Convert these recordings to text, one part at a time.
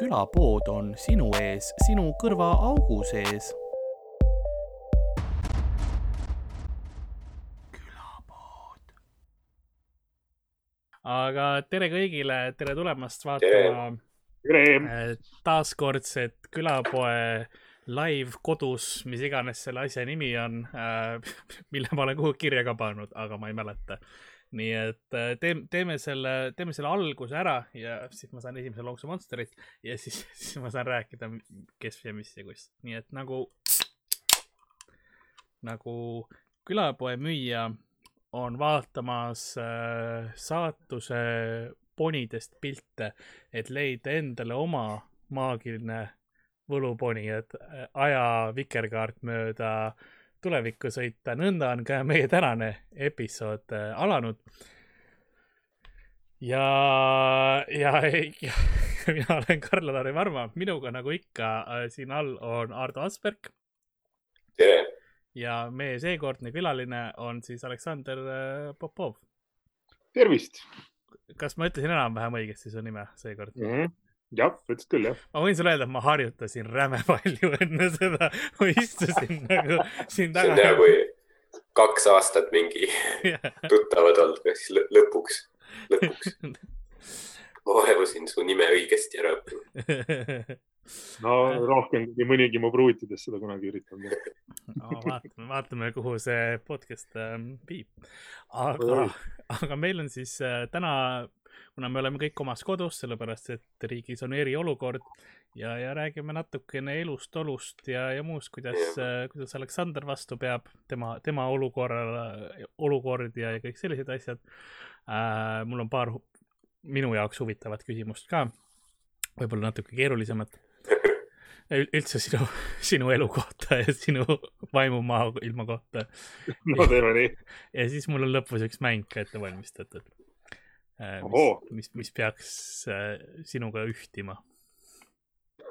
külapood on sinu ees, sinu kõrvaaugu sees. külapood. aga tere kõigile, tere tulemast vaatama tere! taaskordset külapoe live kodus, mis iganes selle asja nimi on, mille ma olen kuhugi kirja ka pannud, aga ma ei mäleta. Nii et teeme, teeme selle, teeme selle alguse ära ja siis ma saan esimese lonksu Monsterit ja siis, siis ma saan rääkida, kes ja mis ja kus. nii et nagu, nagu külapoe müüja on vaatamas äh, saatuse ponidest pilte, et leida endale oma maagiline võluponi, et aja vikerkaart mööda tulevikku sõita. nõnda on ka meie tänane episood alanud. ja, ja, ja mina olen Karl-Lari Varma, minuga nagu ikka siin all on Ardo Asperg. tere! ja meie seekordne külaline on siis Aleksander Popov. tervist! kas ma ütlesin enam-vähem õigesti su nime seekord mm? -hmm jah, ütlesid küll, jah. ma võin sulle öelda, et ma harjutasin räme palju enne seda, ma istusin nagu siin taga. see on hea, kui kaks aastat mingi tuttavad olnud, siis lõpuks, lõpuks ma vaevusin su nime õigesti ära õppima. no rohkem kui mõnigi mu pruutidest seda kunagi üritanud no,. vaatame, vaatame, kuhu see podcast ähm, viib. aga, aga meil on siis äh, täna kuna me oleme kõik omas kodus, sellepärast et riigis on eriolukord ja, ja räägime natukene elust, olust ja, ja muust, kuidas, kuidas Aleksander vastu peab, tema, tema olukorrale, olukord ja, ja kõik sellised asjad äh,. mul on paar minu jaoks huvitavat küsimust ka, võib-olla natuke keerulisemad üldse sinu, sinu elu kohta ja sinu vaimumaa ilma kohta. no teeme nii. ja siis mul on lõpus üks mäng ka ette valmistatud Äh, mis, mis, mis peaks äh, sinuga ühtima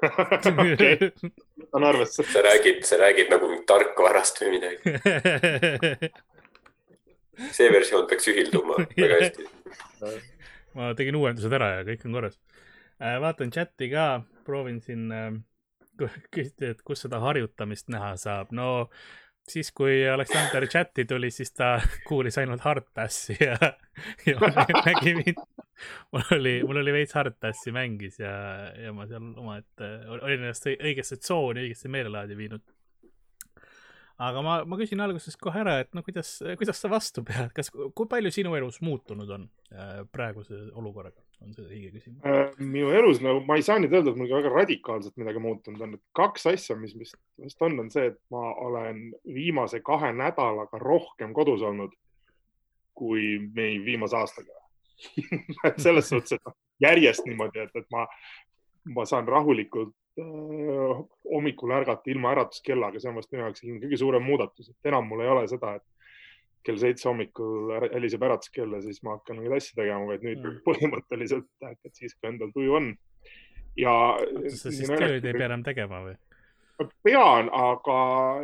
okei, võtan arvesse. sa räägid, sa räägid nagu tarkvarast või midagi. see versioon peaks ühilduma väga hästi. ma tegin uuendused ära ja kõik on korras. Äh, vaatan chati ka, proovin siin küsida, et kus seda harjutamist näha saab. no siis, kui Aleksander chati tuli, siis ta kuulis ainult Hardpassi ja, ja nägi mind. mul oli, mul oli veits Hardpassi mängis ja, ja ma seal omaette olin ennast õigesse tsooni, õigesse meelelaadi viinud. aga ma, ma küsin alguses kohe ära, et no kuidas, kuidas sa vastu pead, kas, kui palju sinu elus muutunud on äh, praeguse olukorraga? On see õige küsimus äh,? minu elus nagu ma ei saa nüüd öelda, et mul väga radikaalselt midagi muutunud on, et kaks asja, mis vist, vist on, on see, et ma olen viimase kahe nädalaga rohkem kodus olnud kui meil viimase aastaga selles suhtes, et järjest niimoodi, et, et ma, ma saan rahulikult äh, hommikul ärgata ilma äratuskellaga, see on vast minu jaoks kõige suurem muudatus, et enam mul ei ole seda, et kell seitse hommikul heliseb äratuskell ja siis ma hakkan mingeid asju tegema, vaid nüüd mm. põhimõtteliselt hakkad siis, kui endal tuju on. ja. sa siis tööd ei pea enam tegema või? pean, aga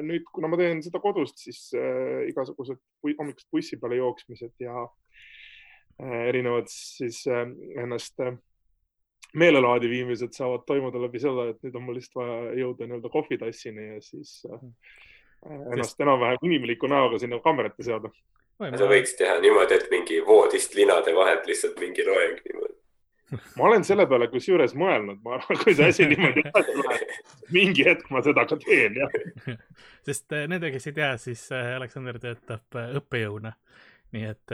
nüüd, kuna ma teen seda kodust, siis äh, igasugused hommikust bussi peale jooksmised ja äh, erinevad siis äh, ennast äh, meelelaadi viimised saavad toimuda läbi selle, et nüüd on mul lihtsalt vaja jõuda nii-öelda kohvitassini ja siis äh, ennast enam-vähem inimliku näoga sinna kamerate seada. sa võiks teha niimoodi, et mingi voodist linade vahelt lihtsalt mingi loeng niimoodi. ma olen selle peale kusjuures mõelnud, ma arvan, kui see asi niimoodi edasi läheb, mingi hetk ma seda ka teen, jah. sest äh, nende, kes ei tea, siis äh, Aleksander töötab äh, õppejõuna. nii et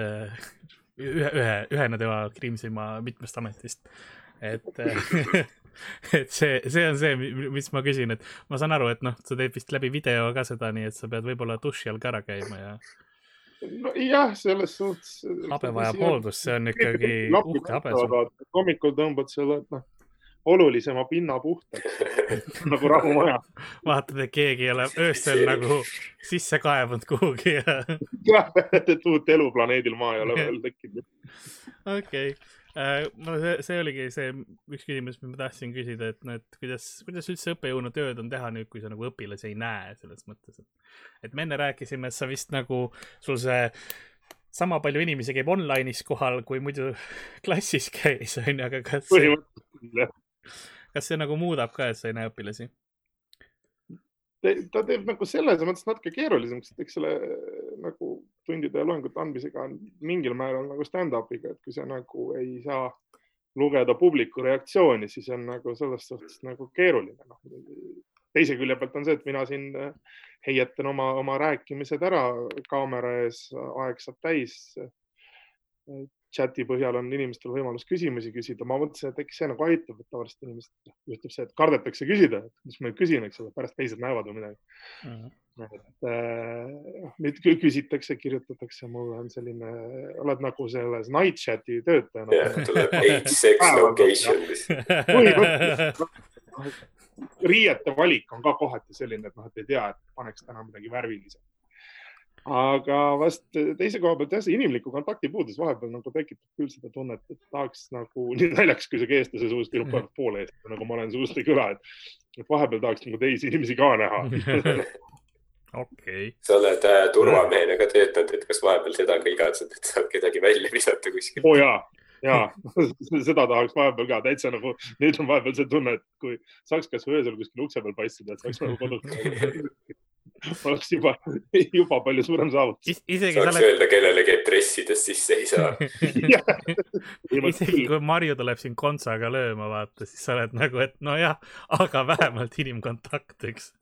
ühe, ühe, ühena tema Kriimsimaa mitmest ametist, et et see, see on see, mis ma küsin, et ma saan aru, et noh, sa teed vist läbi video ka seda, nii et sa pead võib-olla duši all ka ära käima ja. nojah, selles suhtes. habe vajab hooldust, see on ikkagi uhke habe. hommikul tõmbad selle, noh, olulisema pinna puhtaks nagu rahumaja. vaatad, et keegi ei ole öösel nagu sisse kaevunud kuhugi ja. jah, et uut elu planeedil Maa ei ole veel tekkinud. okei okay no see, see oligi see üks küsimus, mis ma tahtsin küsida, et no, et kuidas, kuidas üldse õppejõuna tööd on teha nüüd, kui sa nagu õpilasi ei näe selles mõttes, et, et me enne rääkisime, et sa vist nagu, sul see sama palju inimesi käib online'is kohal, kui muidu klassis käis, onju, aga kas. jah kas see nagu muudab ka, et sa ei näe õpilasi? Ta teeb nagu selles mõttes natuke keerulisemaks, et eks selle nagu tundide ja loengute andmisega on mingil määral nagu stand-up'iga, et kui sa nagu ei saa lugeda publiku reaktsiooni, siis on nagu selles suhtes nagu keeruline no.. teise külje pealt on see, et mina siin heietan oma, oma rääkimised ära kaamera ees, aeg saab täis chati põhjal on inimestel võimalus küsimusi küsida. ma mõtlesin, et äkki see nagu aitab, et tavaliselt inimesed, juhtub see, et kardetakse küsida, et mis ma nüüd küsin, eks ole, pärast teised näevad või midagi mm. -hmm. et äh, nüüd küsitakse, kirjutatakse, mul on selline, oled nagu selles night chat'i töötaja nagu.. jah, tuleb age, sex, location. riiete valik on ka kohati selline, et noh, et ei tea, et paneks täna midagi värvilise aga vast teise koha pealt jah, see inimliku kontakti puudus vahepeal nagu tekitab küll seda tunnet, et tahaks nagu nii naljakas, kui see eestlase suust ilmub mm. poole eest, nagu ma olen suust küla, et, et vahepeal tahaks nagu teisi inimesi ka näha okei. sa oled äh, turvamehena ka töötanud, et kas vahepeal seda ka igatsed, et saad kedagi välja visata kuskil? oo oh, jaa, ja seda tahaks vahepeal ka täitsa nagu, nüüd on vahepeal see tunne, et kui saaks kasvõi öösel kuskil ukse peal paistida, et saaks nagu kodus oleks juba, juba palju suurem saavutus Is. isegi saaks oled... öelda kellelegi, et dressides sisse ei saa isegi kui Marju tuleb sind kontsaga lööma, vaata, siis sa oled nagu, et nojah, aga vähemalt inimkontakt, eks.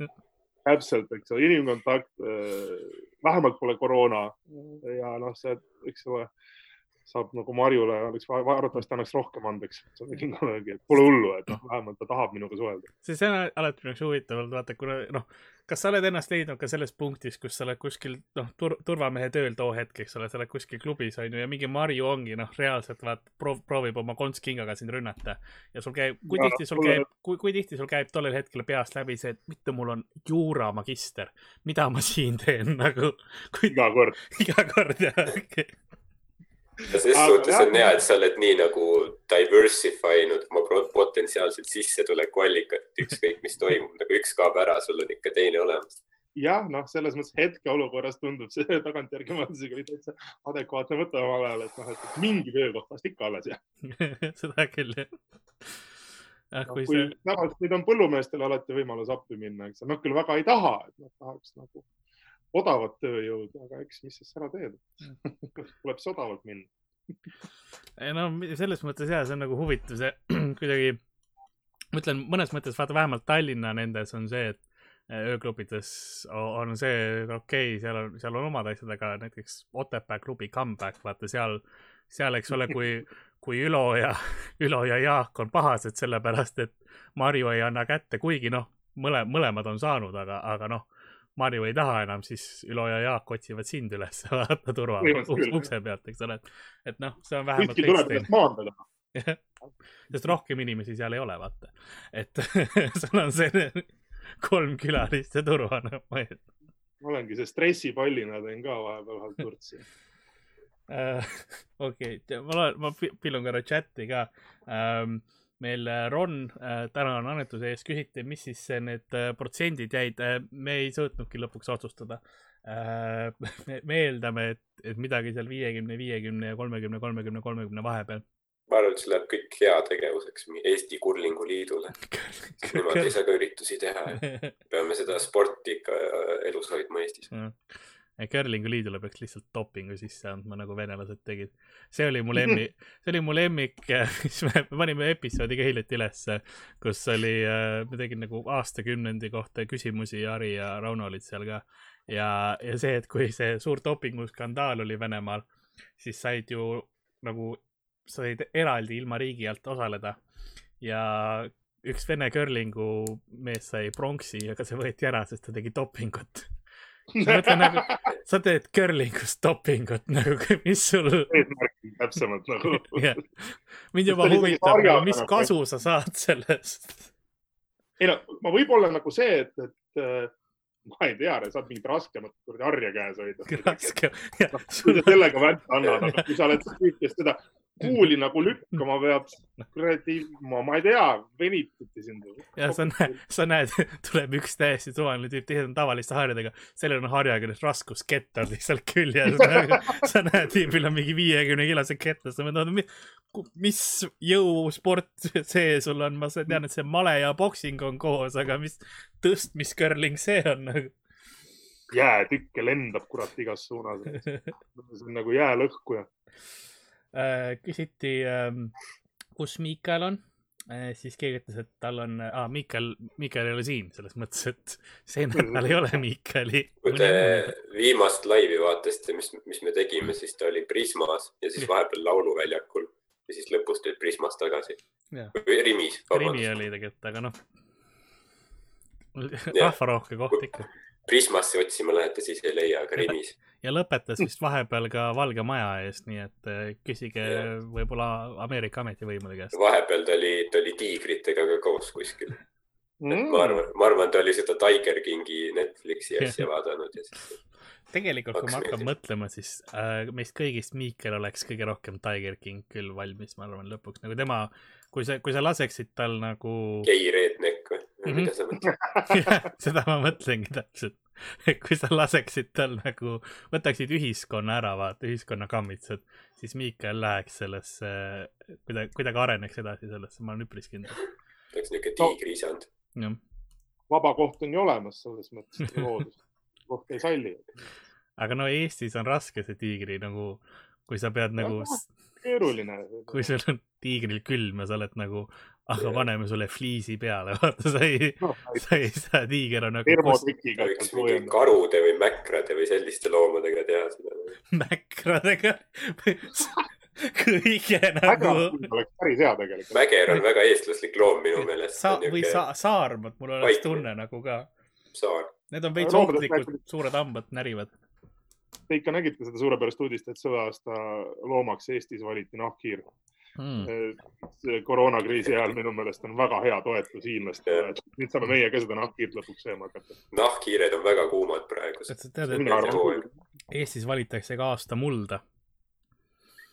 täpselt, eks ole, inimkontakt äh,, vähemalt pole koroona ja noh, see, eks ole saab nagu Marjule oleks arvatavasti annaks rohkem andeks et pole hullu, et noh, vähemalt ta tahab minuga suhelda. see, see on alati minu arust huvitav olnud, vaata, kuna noh, kas sa oled ennast leidnud ka selles punktis, kus sa oled kuskil noh tur, turvamehe tööl too hetk, eks ole, sa oled kuskil klubis on ju ja mingi Marju ongi noh, reaalselt vaat proov, proovib oma kontskingaga sind rünnata ja sul käib, kui tihti sul käib, kui, kui tihti sul käib tollel hetkel peast läbi see, et mitte mul on juuramagister, mida ma siin teen nagu kui.... iga kord. iga kord jah ja ses suhtes on hea, et sa oled nii nagu diversify inud oma potentsiaalset sissetulekuallikat, ükskõik mis toimub, nagu üks kaob ära, sul on ikka teine olemas. jah, noh, selles mõttes hetkeolukorras tundub see tagantjärgi mõeldes oli täitsa adekvaatne mõte omal ajal, et noh, et mingi töökoht vast ikka alles jääb seda küll jah jah, kui, kui see. tavaliselt nüüd on põllumeestel alati võimalus appi minna, eks nad küll väga ei taha, et nad tahaks nagu odavat tööjõudu, aga eks, mis siis ära teed mm. tuleb see odavalt minna ei no selles mõttes ja see on nagu huvitav, see kuidagi, ma ütlen mõnes mõttes vaata vähemalt Tallinna nendes on see, et ööklubides on see okei okay,, seal on, seal on omad asjad, aga näiteks Otepää klubi comeback, vaata seal, seal, eks ole, kui, kui Ülo ja, Ülo ja Jaak on pahased sellepärast, et Marju ei anna kätte, kuigi noh, mõle-, mõlemad on saanud, aga, aga noh Marju ei taha enam, siis Ülo ja Jaak otsivad sind üles, vaata turva ukse pealt, eks ole, et, noh, see on vähemalt. kuskil tuleb ennast maandada sest rohkem inimesi seal ei ole, vaata, et sul on see kolm külalist ja turvane. ma olengi see stressipallina teen ka vahepeal vahel turtsi äh, okei, ma loen, ma pillun korra chati ka. Um, meil äh, Ron äh, tänan annetuse eest, küsiti, mis siis need äh, protsendid jäid. me ei suutnudki lõpuks otsustada. me eeldame, et, et midagi seal viiekümne, viiekümne ja kolmekümne, kolmekümne, kolmekümne vahepeal. ma arvan, et see läheb kõik heategevuseks Eesti Kurlingu Liidule. Nemad ei saa ka üritusi teha. peame seda sporti ikka elus hoidma Eestis Curlingu liidule peaks lihtsalt dopingu sisse andma, nagu venelased tegid. see oli mu lemmik, see oli mu lemmik, mis me, me panime episoodi ka hiljuti ülesse, kus oli, äh, ma tegin nagu aastakümnendi kohta küsimusi ja Harri ja Rauno olid seal ka. ja, ja see, et kui see suur dopinguskandaal oli Venemaal, siis said ju nagu, said eraldi ilma riigi alt osaleda ja üks Vene curlingu mees sai pronksi, aga see võeti ära, sest ta tegi dopingut ma mõtlen nagu, sa teed curlingust dopingut nagu, mis sul. eesmärki täpsemalt nagu yeah.. mind juba huvitab, mis kasu sa saad sellest. ei no, ma võib-olla nagu see, et, et äh, ma ei tea, saad mingit raskemat kuradi harja käes hoida. raske, jah. sa sellega vänta annad, aga kui sa oled tüüp, kes seda kuuli nagu lükkama peab, kuradi, ma, ma ei tea, venitati sind. ja sa näed, sa näed, tuleb üks täiesti suvaline tüüp, teised on tavaliste harjadega, sellel on harjaküljes raskuskettad lihtsalt küljes. sa näed, tüübil on mingi viiekümne kilose ketta, sa mõtled, mis jõusport see sul on, ma tean, et see male ja poksing on koos, aga mis tõstmiskörling see on nagu. jäätükke lendab kurat igas suunas. see on nagu jäälõhkuja. Äh, küsiti, kus Miikal on, siis keegi ütles, et tal on ah,, Miikal, Miikal ei ole siin, selles mõttes, et see nädal ei ole Miikali. kui te viimast laivi vaatasite, mis, mis me tegime, siis ta oli Prismas ja siis vahepeal Lauluväljakul ja siis lõpus tulid Prismas tagasi. Või Rimis. Rimi oli tegelikult, aga noh, rahvarohke koht ikka. Prismasse otsima lähete, siis ei leia, aga Rimis. ja lõpetas vist vahepeal ka Valge Maja eest, nii et eh, küsige võib-olla Ameerika ametivõimude käest. vahepeal ta oli, ta oli tiigritega ka koos kuskil. Mm. ma arvan, ma arvan, ta oli seda Tiger Kingi Netflixi asja vaadanud ja siis tegelikult, kui ma hakkan mõtlema, siis äh, meist kõigist Miikel oleks kõige rohkem Tiger King küll valmis, ma arvan, lõpuks nagu tema, kui sa, kui sa laseksid tal nagu, gei redneck või Mhm. mida sa mõtled? seda ma mõtlengi täpselt, et kui sa laseksid tal nagu, võtaksid ühiskonna ära, vaata, ühiskonna kammitsad, siis Miikel läheks sellesse, kuidagi, kuidagi areneks edasi sellesse, ma olen üpris kindel. ta oleks No. tiigriisand. jah, vaba koht on ju olemas selles mõttes, et loodus, koht ei salli. aga no Eestis on raske see tiigri nagu, kui sa pead nagu, keeruline. kui sul on tiigril külm ja sa oled nagu, aga paneme sulle fliisi peale, vaata, sa ei, sa ei saa, tiiger on nagu ta võiks mingi karude või mäkrade või selliste loomadega teha seda. mäkradega. kõige nagu oleks päris hea tegelikult. mäger on väga eestlaslik loom minu meelest. sa- või sa-, saarmad, mul oleks Vaikne. tunne nagu ka. saar. Need on veits ohtlikud suured hambad närivad. Te ikka nägite seda suurepärast uudist, et selle aasta loomaks Eestis valiti nahkhiir. Mm. See koroonakriisi ajal minu meelest on väga hea toetus hiinlastele, et nüüd saame meie ka seda nahkhiirt lõpuks sööma hakata. nahkhiired on väga kuumad praegu. sa tead, et Eestis valitakse ka aasta mulda,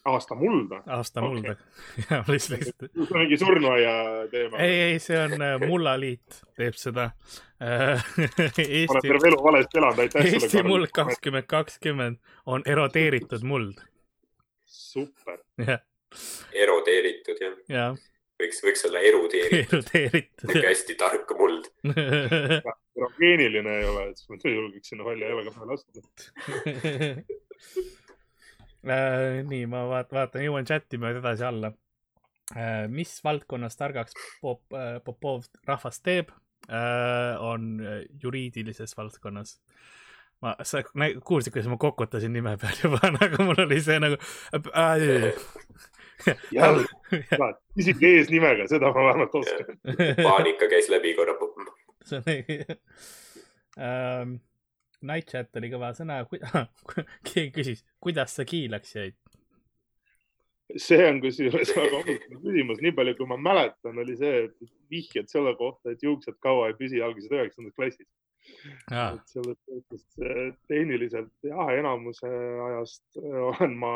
aasta mulda. aasta Okei. mulda. ja lihtsalt, see on mingi surnuaia teema. ei, ei, see on äh, mullaliit teeb seda. olen Eesti, terve elu valesti elanud, aitäh Eesti muld. kakskümmend kakskümmend on erodeeritud muld. super, jah, erodeeritud jah. ja võiks, võiks olla erudeeritud. erodeeritud niuke hästi tark muld. geeniline ei ole, et siis ma julgeks sinna välja jalaga peale astuda. Äh, nii, ma vaat-, vaatan, jõuan chati mööda edasi alla. mis valdkonnas targaks Pop-, Popov rahvast teeb, on äh, juriidilises valdkonnas. ma, sa kuulsid, kuidas ma kokutasin nime peal juba, nagu mul oli see nagu äh,. isegi eesnimega, seda ma vähemalt oskan. paanika käis läbi korra. see on ähm,. Night chat oli kõva sõna, keegi küsis, kuidas sa kiilaks jäid? see on kusjuures väga huvitav küsimus, nii palju, kui ma mäletan, oli see, et vihjed selle kohta, et juuksed kaua ei püsi, algasid üheksandas klassis. selles mõttes eh, tehniliselt jah, enamuse ajast eh, olen ma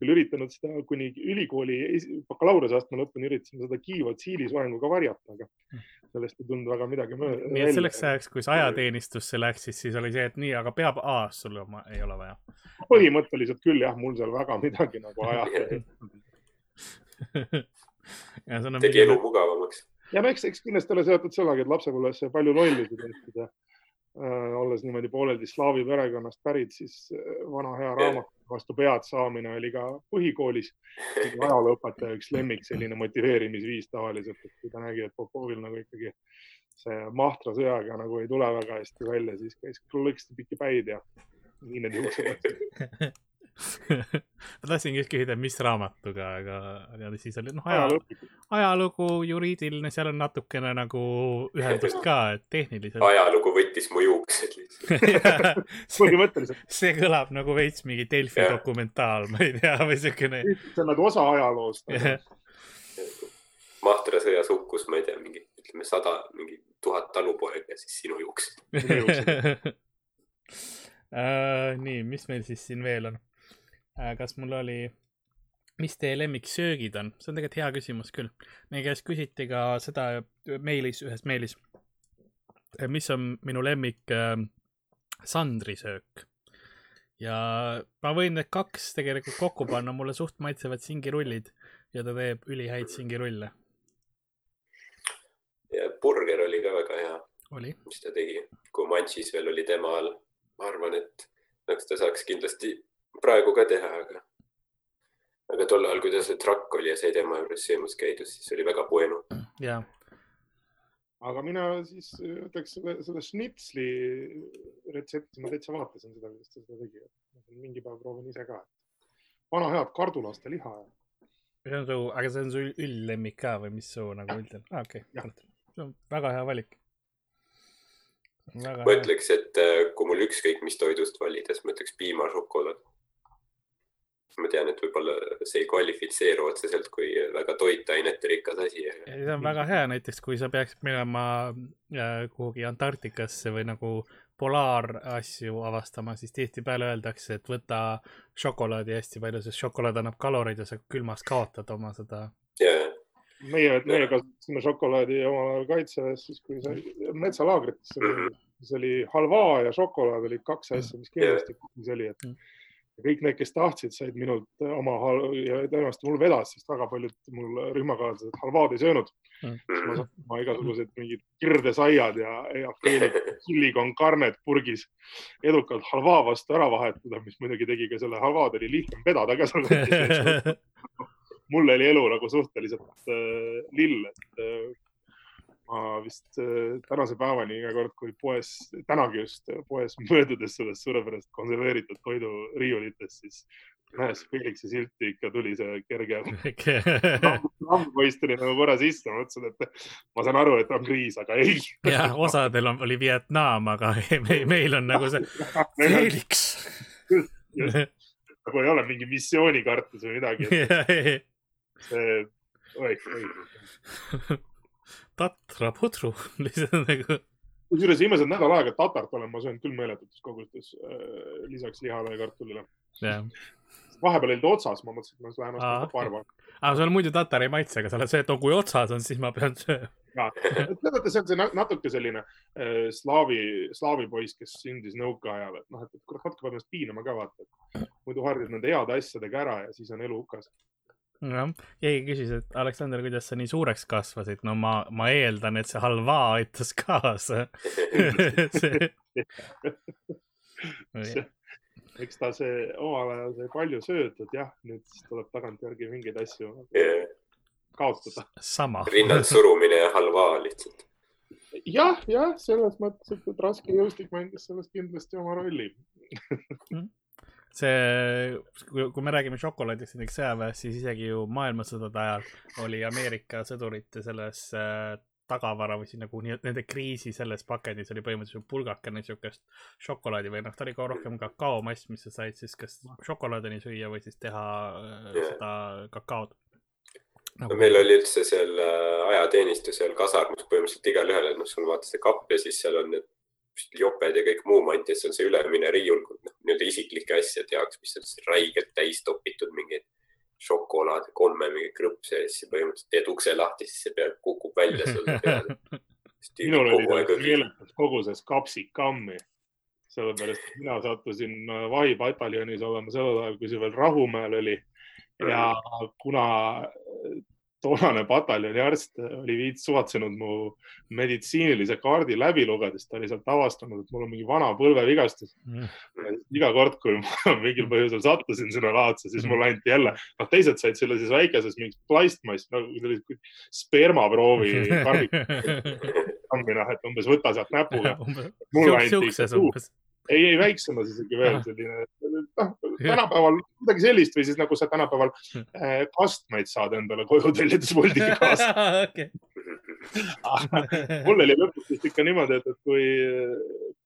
küll üritanud seda kuni ülikooli bakalaureuseastme lõpuni üritasin seda kiivat siilisoenguga varjata, aga sellest ei tulnud väga midagi mööda. nii et selleks ajaks, kui sa ajateenistusse läksid, siis oli see, et nii, aga peab A, sul oma, ei ole vaja. põhimõtteliselt küll jah, mul seal väga midagi nagu aja. ja see on tegi elu mugavamaks. ja no eks, eks kindlasti ole seotud sellega, et lapsepõlves sai palju lollusi tehtud ja olles niimoodi pooleldi slaavi perekonnast pärit, siis äh, vana hea raamat vastu pead saamine oli ka põhikoolis. ajalooõpetaja üks lemmik selline motiveerimisviis tavaliselt, et kui ta nägi, et Popovil nagu ikkagi see Mahtra sõjaga nagu ei tule väga hästi välja, siis käis lõiksti pikki päid ja nii need juuksed. ma tahtsingi just küsida, mis raamatuga, aga, aga siis oli noh, aja, ajaloo, ajalugu, juriidiline, seal on natukene nagu ühendust ka, et tehniliselt. ajalugu võttis mu juuksed lihtsalt. põhimõtteliselt see kõlab nagu veits mingi Delfi Jah. dokumentaal, ma ei tea, või siukene. see on nagu osa ajaloost. Mahtra sõjas hukkus, ma ei tea, mingi, ütleme sada, mingi tuhat talupoega ja siis sinu juuksed. Uh, nii, mis meil siis siin veel on? Kas mul oli mis teie lemmiksöögid on? see on tegelikult hea küsimus küll. meie käest küsiti ka seda meilis, ühes meilis. mis on minu lemmik äh, sandrisöök? ja ma võin need kaks tegelikult kokku panna, mulle suht maitsevad singirullid ja ta teeb ülihäid singirulle. ja burger oli ka väga hea. mis ta tegi, kui Manchis veel oli tema all. ma arvan, et eks ta saaks kindlasti praegu ka teha, aga aga tol ajal, kui ta see trakk oli ja sai tema juures söömas käidud, siis oli väga bueno. jaa. aga mina siis ütleks selle, selle šnitsli retsepti, ma täitsa vaatasin seda, kuidas ta seda tegi. mingi päev proovin ise ka. vana head kardulaste liha. see on su, aga see on su ülllemmik ka või mis su nagu üldine ah,? okei okay., see on väga hea valik. ma ütleks, et äh, kui mul ükskõik mis toidust valida, siis ma ütleks piimašokolaad ma tean, et võib-olla see ei kvalifitseeru otseselt kui väga toitainete rikas asi. see on väga hea, näiteks kui sa peaksid minema äh, kuhugi Antarktikasse või nagu polaarasju avastama, siis tihtipeale öeldakse, et võta šokolaadi hästi palju, sest šokolaad annab kaloreid ja sa külmas kaotad oma seda yeah.. meie, meie kasutasime šokolaadi omal ajal kaitseväes, siis kui sai metsalaagritesse mm, -hmm. siis oli halvaa ja šokolaad olid kaks asja, mis kindlasti yeah. oli, et mm -hmm ja kõik need, kes tahtsid, said minult äh, oma ja tõenäoliselt mul vedas, sest väga paljud mul rühmakaaslased halvaad ei söönud. Mm.. ma sain oma igasugused mingid kirdesaiad ja, ja chili con carnet purgis edukalt halvaa vastu ära vahetada, mis muidugi tegi ka selle halvaad oli lihtsam vedada ka seal mul oli elu nagu suhteliselt äh, lill, et äh, ma vist äh, tänase päevani iga kord, kui poes, tänagi just poes möödudes sellest suurepärast konserveeritud toidu riiulitest, siis nähes Felixi silti ikka tuli see kerge tuli nagu korra sisse, ma mõtlesin, et ma saan aru, et on kriis, aga ei. jah, osadel on, oli Vietnam, aga me, meil on nagu see Felix. nagu ei ole mingi missioonikartus või midagi. see, oi, oi tatra pudru lihtsalt nagu. kusjuures viimased nädal aega tatart olen ma söönud küll meeletutes kogustes äh, lisaks lihale ja kartulile yeah.. vahepeal olid otsas, ma mõtlesin, et ma lähen ostan parva. aga sul muidu tatar ei maitse, aga sa oled see, et no kui otsas on, siis ma pean sööma. ja, teate, see on see natuke selline äh, slaavi, slaavi poiss, kes sündis nõukaajal, et noh, et kurat, natuke peab ennast piinama ka vaata, et muidu harjud nende heade asjadega ära ja siis on elu hukas jah, keegi küsis, et Aleksander, kuidas sa nii suureks kasvasid? no ma, ma eeldan, et see halvaa aitas kaasa eks ta see omal ajal sai palju söödud, jah, nüüd siis tuleb tagantjärgi mingeid asju yeah. kaotada. sama. rinnalt surumine ja halvaa lihtsalt. jah, jah, selles mõttes, et, et raske jõustik mängis selles kindlasti oma rolli mm see, kui me räägime šokolaadist näiteks sõjaväes, siis isegi ju maailmasõdade ajal oli Ameerika sõdurite selles äh, tagavara või siis nagu nende kriisi selles pakendis oli põhimõtteliselt pulgakene siukest šokolaadi või noh, ta oli ka rohkem kakaomass, mis sa said siis kas šokolaadini süüa või siis teha äh, yeah. seda kakaod nagu.... meil oli üldse seal äh, ajateenistus seal kasarmus põhimõtteliselt igalühel, et noh, sul vaata see kapp ja siis seal on need joped ja kõik muu mantis on see ülemine riiul noh, nii-öelda isiklike asjade jaoks, mis on räigelt täis topitud mingeid šokolaade, kolme mingeid krõpse ja siis põhimõtteliselt teed ukse lahti, siis see peaaegu kukub välja sulle peale. minul oli meeletus koguses kapsikammi, sellepärast et mina sattusin äh, vahipataljonis olema sellel ajal, kui see veel Rahumäel oli. Ja kuna toonane pataljoni arst oli viits suvatsenud mu meditsiinilise kaardi läbi lugedes, ta oli sealt avastanud, et mul on mingi vana põlvevigastus mm.. iga kord, kui ma mingil põhjusel sattusin sinna laadse, siis mulle anti jälle, noh, teised said selle siis väikeses mingis plastmass, nagu spermaproovi karbi. noh, et umbes võta sealt näpuga. mulle anti ei, ei väiksemas isegi veel selline, noh, tänapäeval midagi sellist või siis nagu sa tänapäeval äh, kastmeid saad endale koju tellides Woldiga kaasa mul oli lõpuks vist ikka niimoodi, et, et kui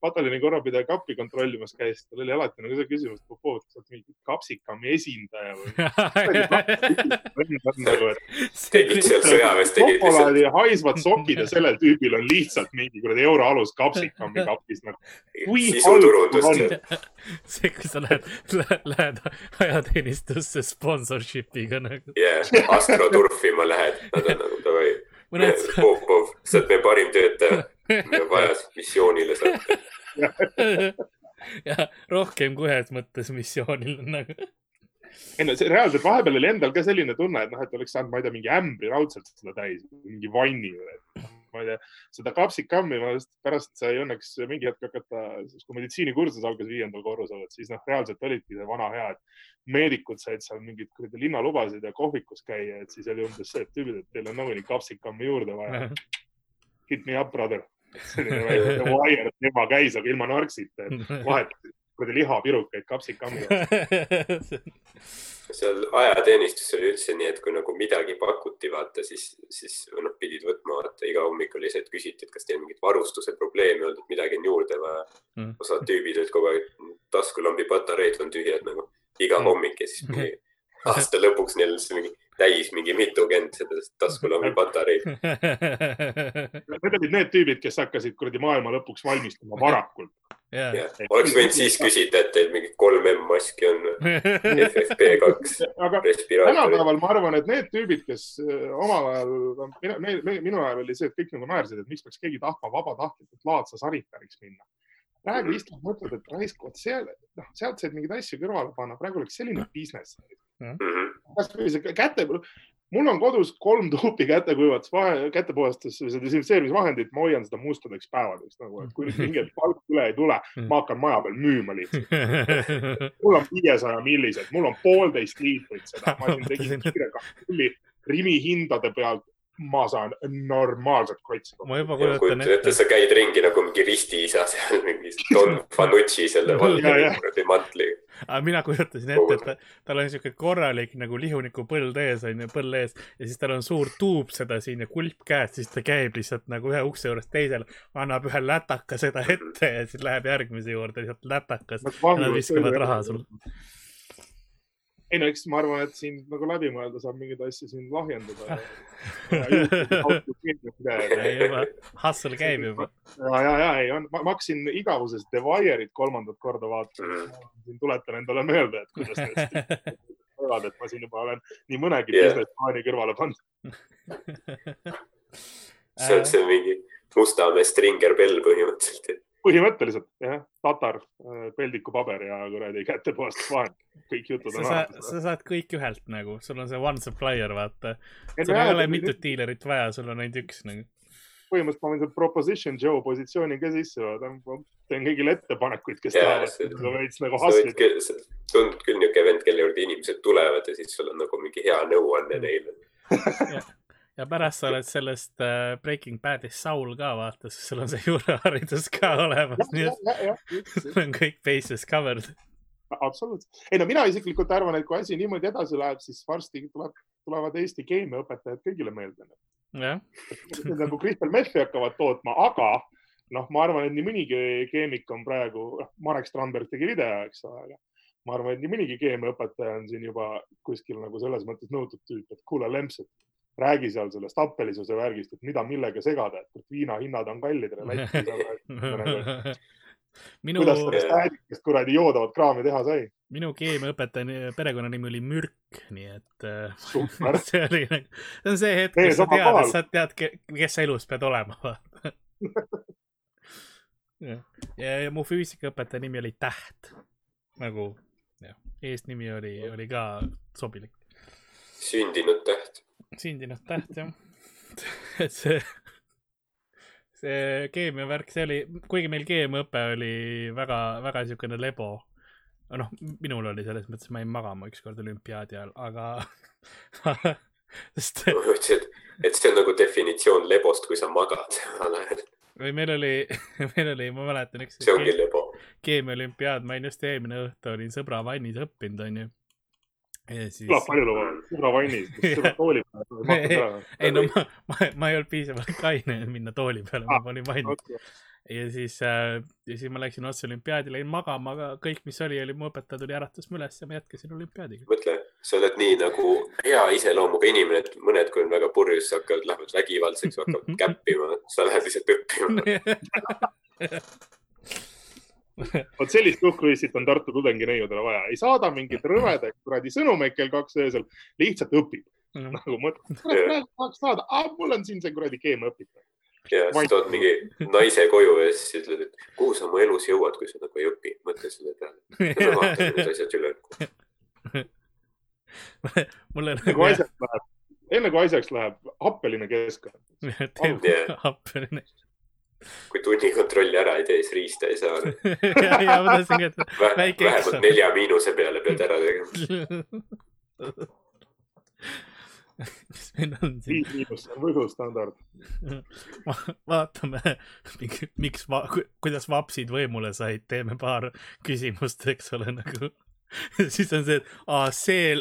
pataljoni korrapidaja kappi kontrollimas käis, tal oli alati nagu see küsimus, et Popov, kas sa oled mingi kapsikami esindaja või? tegid seal sõjaväes, tegid lihtsalt haisvad sokid ja sellel tüübil on lihtsalt mingi kuradi euroalus kapsikami kapis nagu. See, kui sa lähed, lähed ajateenistusse sponsorship'iga nagu. yeah, Astro turfima lähed, nad on nagu mõned, Popov, sa oled meie parim töötaja, me vaja missioonile saata. ja rohkem kui ühes mõttes missioonil nagu. ei no see reaalselt vahepeal oli endal ka selline tunne, et noh, et oleks saanud, ma ei tea, mingi ämbri raudselt seda täis, mingi vanni või et ma ei tea, seda kapsikammi ma just pärast sai õnneks mingi hetk hakata, kui meditsiinikursus algas viiendal korrusel, et siis noh, reaalselt olidki see vana hea, et meedikud said seal mingeid kuradi linnalubasid ja kohvikus käia, et siis oli umbes see, et tüübid, et teil on nagunii kapsikammi juurde vaja. Hit me up, brother. wire teema käis, aga ilma narksita, et vahetati kuradi lihapirukaid kapsikammi. seal ajateenistus oli üldse nii, et kui nagu midagi pakuti, vaata, siis, siis noh, pidid võtma, vaata iga hommik oli see, et küsiti, et kas teil mingit varustuse probleemi olnud, et midagi on juurde vaja Mm. osad tüübid olid kogu aeg, taskulambi patareid on tühjad nagu iga Mm. hommik ja siis mingi aasta lõpuks neil see mingi täis mingi mitukümmend seda taskulambi patareid. Need olid need tüübid, kes hakkasid kuradi maailma lõpuks valmistuma varakult. jah, oleks võinud siis küsida, et teil mingi kolm M-maski on, FFP2 aga respiraatorid. tänapäeval ma arvan, et need tüübid, kes äh, omal ajal, minu, minu, ajal oli see, et kõik nagu naersid, et miks peaks keegi tahtma vabatahtlikult laadsa sanitariks minna. praegu istud, mõtled, et raisk, vot seal, noh, sealt said mingeid asju kõrvale panna, praegu oleks selline business. Mhm. kasvõi see käte, mul on kodus kolm tuupi kätekuivatus, kätepuhastus, seda desinfitseerimisvahendit, ma hoian seda mustadeks päevadeks nagu, et kui nüüd mingi hetk palk üle ei tule, ma hakkan maja peal müüma lihtsalt. mul on viiesaja millised, mul on poolteist liitrit seda, ma siin tegin kiire kalkuli Rimi hindade pealt, ma saan normaalselt kotsi. ma juba kujutan ette, ette, sa käid ringi nagu mingi ristiisa seal mingi Don Fanucci selle valge mantliga. aga mina kujutasin ette, et ta, tal on siuke korralik nagu lihunikupõld ees onju, põll ees ja siis tal on suur tuub seda siin ja kulp käes, siis ta käib lihtsalt nagu ühe ukse juurest teisele, annab ühe lätaka seda ette ja siis läheb järgmise juurde lihtsalt lätakas ja nad viskavad raha sulle. Ei no eks ma arvan, et siin nagu läbi mõelda saab mingeid asju siin lahjendada. hustle käib juba. ja, ja, ja ei on, ma hakkasin igavusest The Wire'it kolmandat korda vaatama siin tuletan endale meelde, et kuidas need teevad, et ma siin juba olen nii mõnegi Jah. business plaani kõrvale pannud. see on see mingi Mustamäe Stringer Bell põhimõtteliselt. Põhimõtteliselt jah, tatar, peldikupaber ja kuradi kätepuhastusvahend, kõik jutud sa on saad, sa saad kõik ühelt nagu, sul on see one supplier, vaata. sul ei ole. mitut diilerit vaja, sul on ainult üks nagu. põhimõtteliselt ma võin seal proposition Joe positsiooni ka sisse vaadata, ma teen kõigile ettepanekuid, kes tahavad veits nagu võid hustlida. küll, niisugune vend, kelle juurde inimesed tulevad ja siis sul on nagu mingi hea nõuanne neile. Ja pärast sa oled sellest äh, Breaking Badist Saul ka vaata, siis sul on see juuraharidus ka olemas, nii et sul on kõik bases covered. absoluutselt. ei no mina isiklikult arvan, et kui asi niimoodi edasi läheb, siis varsti tuleb, tulevad Eesti keemiaõpetajad kõigile meelde. jah, nagu Crystal Methi hakkavad tootma, aga noh, ma arvan, et nii mõnigi keemik on praegu, Marek Strandberg tegi video, eks ole, aga ma arvan, et nii mõnigi keemiaõpetaja on siin juba kuskil nagu selles mõttes nõutud tüüp, et kuule, Lemps, et räägi seal sellest appelisuse värgist, et mida millega segada, et viina hinnad on kallid minu, kuidas sellest äädikest kuradi joodavat kraami teha sai. minu keemiaõpetaja ni- perekonnanimi oli Mürk, nii et äh, see oli nagu, see on see hetk, kus sa tead, et sa tead, kes sa elus pead olema. ja, ja, ja mu füüsikaõpetaja nimi oli Täht, nagu jah, eesnimi oli, oli ka sobilik. sündinud täht. Sündinud täht jah, et see, see keemiavärk, see oli, kuigi meil keemiaõpe oli väga, väga siukene lebo. noh, minul oli selles mõttes, ma jäin magama ükskord olümpiaadi ajal, aga sest ma mõtlesin, et, et see on nagu definitsioon lebost, kui sa magad. või meil oli, meil oli, ma mäletan üks see ongi lebo. keemiaolümpiaad, ma olin just eelmine õhtu olin sõbra vannis õppinud, onju. ja siis kõlab paljulubavalt. sõbra vannis, sõbra tooli peal. ei no ma, ma, ma ei olnud piisavalt kaine, et minna tooli peale, ma panin vanni ja siis äh,, ja siis ma läksin otse olümpiaadile, jäin magama, aga kõik, mis oli, oli mu õpetaja tuli, äratas mu üles ja ma jätkasin olümpiaadiga. mõtle, sa oled nii nagu hea iseloomuga inimene, et mõned, kui on väga purjus, hakkavad, lähevad vägivaldseks, hakkavad käppima, sa lähed lihtsalt õppima. vot sellist uhkruissit on Tartu tudengineiudele vaja, ei saada mingeid rõvedaid kuradi sõnumeid kell kaks öösel, lihtsalt õpib nagu mõtled, kurat, tahaks saada, mul on siin see kuradi keemiaõpik. ja siis tood mingi naise koju ja siis ütled, et kuhu sa oma elus jõuad, kui sa nagu ei õpi, mõtle selle peale. vaata need asjad üle. mul ei enne kui asjaks läheb, enne kui asjaks läheb, happeline keskkond. teeb happeline. Kui tunnikontrolli ära ei tee, siis riista ei saa. ja, ja ma tahtsin ka, et Väike vähemalt eksam. nelja miinuse peale pead ära tegema. mis meil on siin, viis miinust on võidustandard. vaatame, miks, kuidas vapsid võimule said, teeme paar küsimust, eks ole, nagu. siis on see, et aa, see,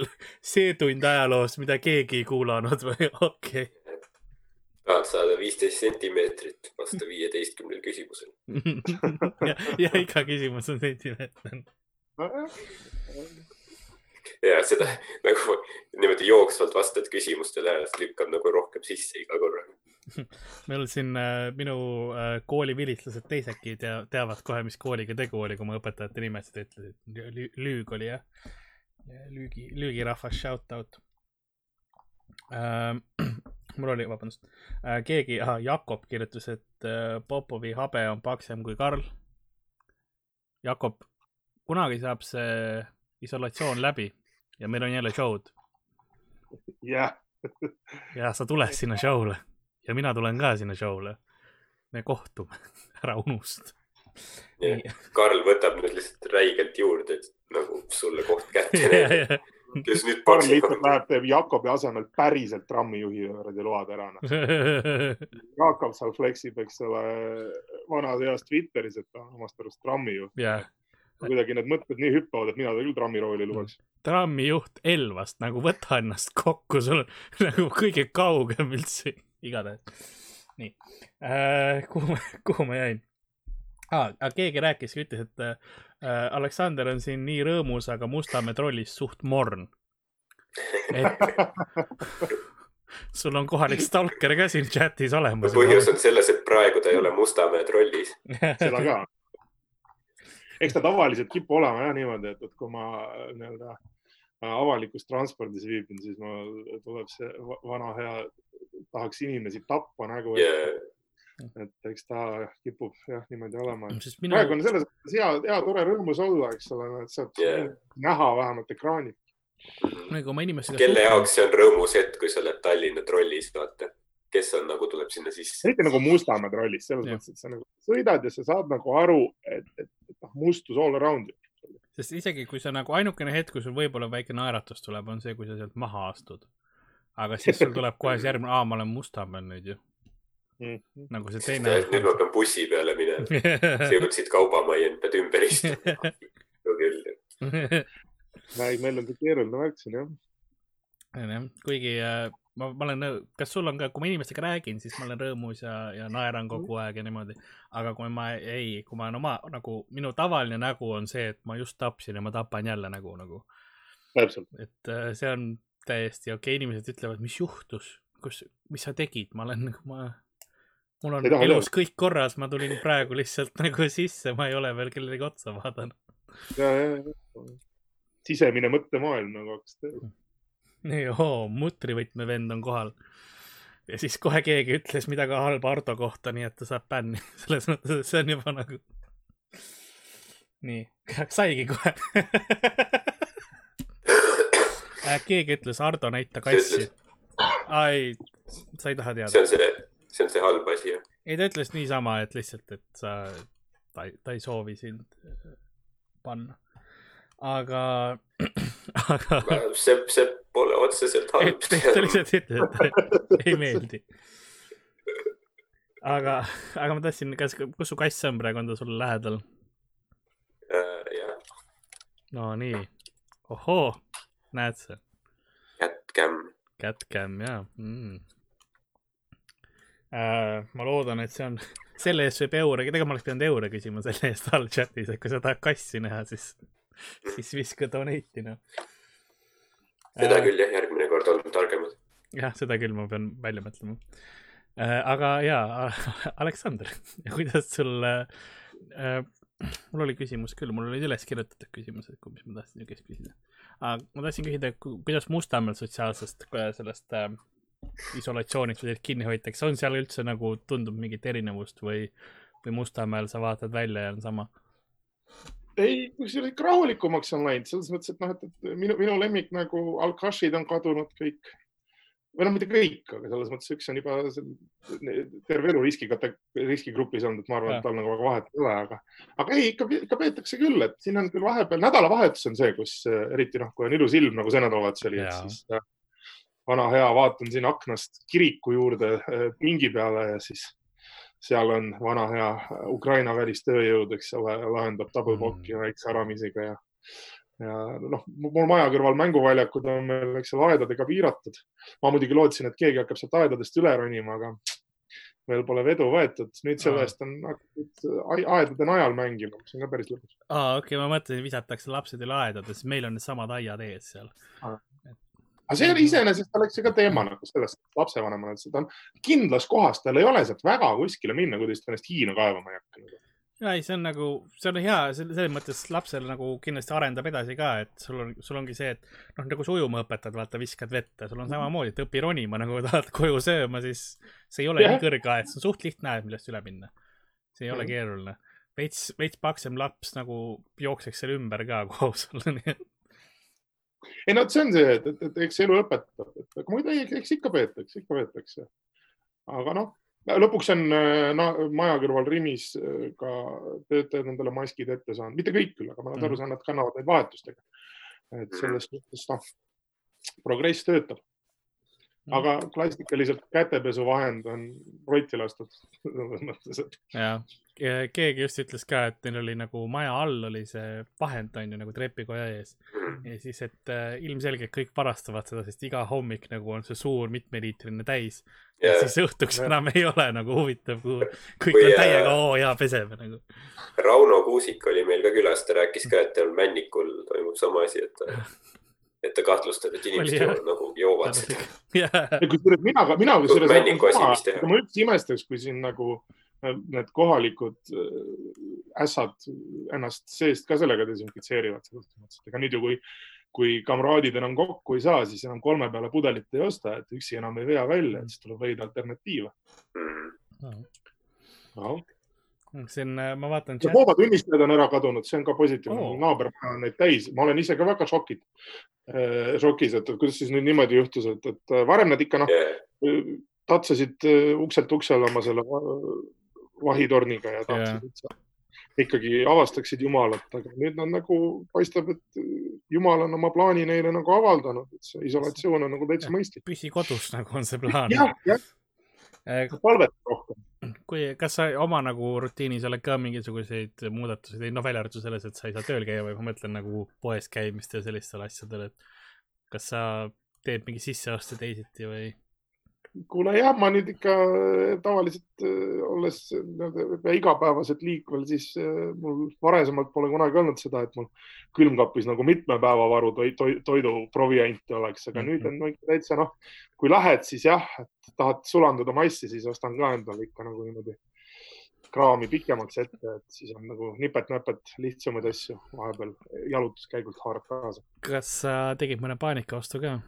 see tund ajaloost, mida keegi ei kuulanud või, okei tahad saada viisteist sentimeetrit, vasta viieteistkümnel küsimusel. ja, ja iga küsimus on sentimeeter. ja seda nagu niimoodi jooksvalt vastad küsimustele ja siis lükkab nagu rohkem sisse iga korraga. meil siin äh, minu äh, kooli vilistlased teisedki tea, teavad kohe, mis kooliga tegu oli, kui ma õpetajate nimesid ütlesin Lü. Lüüg oli jah. lüügi, lüügirahvas, shout out ähm. mul oli, vabandust äh,, keegi, Jakob kirjutas, et äh, Popovi habe on paksem kui Karl. Jakob, kunagi saab see isolatsioon läbi ja meil on jälle show'd jah, ja sa tuled sinna show'le ja mina tulen ka sinna show'le. me kohtume, ära unusta. Karl võtab nüüd lihtsalt räigelt juurde, et nagu sulle koht kätte. kes nüüd paksib lihtsalt läheb, Jakobi asemel päriselt trammijuhi kuradi load ära. Jakob seal fleksib, eks ole, vanas eas Twitteris, et ta on omast arust trammijuht. jah, kuidagi need mõtted nii hüppavad, et mina ta küll trammirooli lubaks. trammijuht Elvast nagu võta ennast kokku, sul on nagu kõige kaugem üldse, igatahes. nii äh,, kuhu, kuhu ma jäin ah,? keegi rääkis, ütles, et äh, Aleksander on siin nii rõõmus, aga Mustamäe trollis suht morn. et sul on kohalik stalker ka siin chatis olemas. põhjus on selles, et praegu ta ei ole Mustamäe trollis. seda ka. eks ta tavaliselt kipub olema jah niimoodi, et, et kui ma äh, nii-öelda äh, avalikus transpordis viibin, siis mul tuleb see va- vana hea, tahaks inimesi tappa nägu Yeah. Et eks ta kipub jah niimoodi olema. minu, praegu on selles mõttes hea, hea tore rõõmus olla, eks ole, et saab Yeah. näha vähemalt ekraani. nagu ma inimestega. kelle jaoks see on rõõmus hetk, kui sa oled Tallinna trollis, vaata. kes on nagu, tuleb sinna sisse. eriti nagu Mustamäe trollis, selles Jah. mõttes, et sa nagu sõidad ja sa saad nagu aru, et, et, et noh, mustus all around you. sest isegi kui sa nagu ainukene hetk, kui sul võib-olla väike naeratus tuleb, on see, kui sa sealt maha astud. aga siis sul tuleb kohe see järgmine, aa, ma olen Mustamäel nüüd ju, Mhm. nagu see nüüd teine. ma pean bussi peale minema. sa jõudsid kaubamajja, pead ümber istuma. küll. ei, meil on see keeruline värk siin jah. jah, kuigi äh, ma, ma olen, kas sul on ka, kui ma inimestega räägin, siis ma olen rõõmus ja, ja naeran kogu aeg ja niimoodi. aga kui ma ei, kui ma olen oma nagu minu tavaline nägu on see, et ma just tapsin ja ma tapan jälle nägu nagu, täpselt. et äh, see on täiesti okei okay., inimesed ütlevad, mis juhtus, kus, mis sa tegid, ma olen nagu ma, mul on elus kõik korras, ma tulin praegu lihtsalt nagu sisse, ma ei ole veel kellelegi otsa vaadanud. ja, ja, ja. sisemine mõttemaailm nagu hakkas tööle. nii, oo, mutrivõtmevend on kohal. ja siis kohe keegi ütles midagi halba Ardo kohta, nii et ta saab bänni, selles mõttes, et see on juba nagu. nii, saigi kohe Äh, keegi ütles Ardo näita kassi. ai, sa ei taha see teada. on see, see on see halb asi, jah. ei, ta ütles niisama, et lihtsalt, et sa, ta ei, ta ei soovi sind äh, panna. aga, aga see, see pole otseselt halb ta lihtsalt ütles, et ei meeldi. aga, aga ma tahtsin, kas, kus su kass on praegu, on ta sul lähedal? Äh, jah, no nii, ohoo, näed sa. Catcam. Catcam ja mm.. Äh, ma loodan, et see on, selle eest võib eure, tegelikult ma oleks pidanud eure küsima selle eest all chatis, et kui sa tahad kassi näha, siis, siis viska donate'i noh. seda äh, küll jah, järgmine kord oleme targemad. jah, seda küll ma pean välja mõtlema äh,. aga ja, Aleksander, kuidas sul äh,, mul oli küsimus küll, mul olid üles kirjutatud küsimused, mis ma tahtsin niisugust küsida. aga ma tahtsin küsida, kuidas Mustamäel sotsiaalsest, sellest äh, isolatsioonist või kinni hoitakse, on seal üldse nagu tundub mingit erinevust või, või Mustamäel sa vaatad välja ja on sama? ei, kusjuures ikka rahulikumaks on läinud selles mõttes, et noh, et, et minu, minu lemmik nagu alkašid on kadunud kõik. Või noh, mitte kõik, aga selles mõttes üks on juba terve elu riskikate-, riskigrupis olnud, et ma arvan, et tal nagu väga vahet ei ole, aga, aga ei, ikka, ikka peetakse küll, et siin on küll vahepeal, nädalavahetus on see, kus eriti noh, kui on ilus ilm nagu see nädalavahetus oli, et siis vana hea, vaatan siin aknast kiriku juurde äh, pingi peale ja siis seal on vana hea Ukraina välistööjõud, eks ole, lahendab tabelpokki mm. väikse Aramisega ja, ja noh, mul maja kõrval mänguväljakud on meil, eks ole, aedadega piiratud. ma muidugi lootsin, et keegi hakkab sealt aedadest üle ronima, aga veel pole vedu võetud. nüüd sellest on hakatud aedade najal mängima, mis on ka päris lõbus. aa, okei okay,, ma mõtlesin, visatakse lapsed üle aedades, meil on needsamad aiad ees seal aga see oli iseenesest oleks ju ka teema nagu sellest lapsevanemale, et ta on kindlas kohas, tal ei ole sealt väga kuskile minna, kui ta ennast Hiina kaevama ei hakka ja ei, see on nagu, see on hea, selles mõttes lapsel nagu kindlasti arendab edasi ka, et sul on, sul ongi see, et noh, nagu sa ujuma õpetad, vaata, viskad vette, sul on mhm. samamoodi, et õpi ronima, nagu tahad koju sööma, siis see ei ole nii kõrge aed, see on suht lihtne aed, millest üle minna. see ei ole mm. keeruline. veits, veits paksem laps nagu jookseks seal ümber ka koos olla, nii et ei no see on see, et, et, et eks elu õpetab, et aga muidu ei, eks ikka peetakse, ikka peetakse. aga noh, lõpuks on no, maja kõrval Rimis äh, ka töötajad endale maskid ette saanud, mitte kõik küll, aga ma olen aru mhm. saanud, nad kannavad neid vahetustega. et selles suhtes noh, progress töötab Mhm. aga klassikaliselt kätepesuvahend on rotti lastud selles mõttes, et. Keegi just ütles ka, et neil oli nagu maja all oli see vahend on ju nagu trepikoja ees mhm. ja siis, et äh, ilmselgelt kõik varastavad seda, sest iga hommik nagu on see suur mitmeliitrine täis yeah.. siis õhtuks yeah. enam ei ole nagu huvitav, kui kõik Või, on täiega äh, oo jaa, peseme nagu. Rauno Kuusik oli meil ka külas, ta rääkis ka, et Männikul toimub sama asi, et et ta kahtlustab, et inimesed joovad, nagu joovad seda. kusjuures mina, mina kusjuures. ma üldse imestaks, kui siin nagu äh, need kohalikud äh, ässad ennast seest ka sellega desinfitseerivad, selles mõttes, et ega nüüd ju kui, kui kamraadid enam kokku ei saa, siis enam kolme peale pudelit ei osta, et üksi enam ei vea välja, et siis tuleb leida alternatiive mm.. No siin ma vaatan. hoovatunnistajad on ära kadunud, see on ka positiivne oh., naabermaja on neid täis, ma olen ise ka väga šokid, äh, šokis, et kuidas siis nüüd niimoodi juhtus, et, et äh, varem nad ikka noh yeah., tatsasid ukselt uksele oma selle vahitorniga ja tahtsid yeah., ikkagi avastaksid Jumalat, aga nüüd nad nagu paistab, et Jumal on oma plaani neile nagu avaldanud, et see isolatsioon on nagu täitsa mõistlik. püsi kodus, nagu on see plaan. jah, jah palvet rohkem. kui, kas sa oma nagu rutiinis oled ka mingisuguseid muudatusi teinud, noh välja arvatud selles, et sa ei saa tööl käia või ma mõtlen nagu poes käimist ja sellistel asjadel, et kas sa teed mingi sisseoste teisiti või? Kuule jah, ma nüüd ikka äh, tavaliselt äh, olles igapäevaselt liikvel, siis äh, mul varasemalt pole kunagi olnud seda, et mul külmkapis nagu mitme päeva varu toid, toid, toiduproviante oleks, aga nüüd on ikka täitsa noh, kui lähed, siis jah, et tahad sulanduda massi, siis ostan ka endale ikka nagu niimoodi kraami pikemaks ette, et siis on nagu nipet-näpet lihtsamaid asju vahepeal jalutuskäigult haarad kaasa. kas sa tegid mõne paanikaostu ka?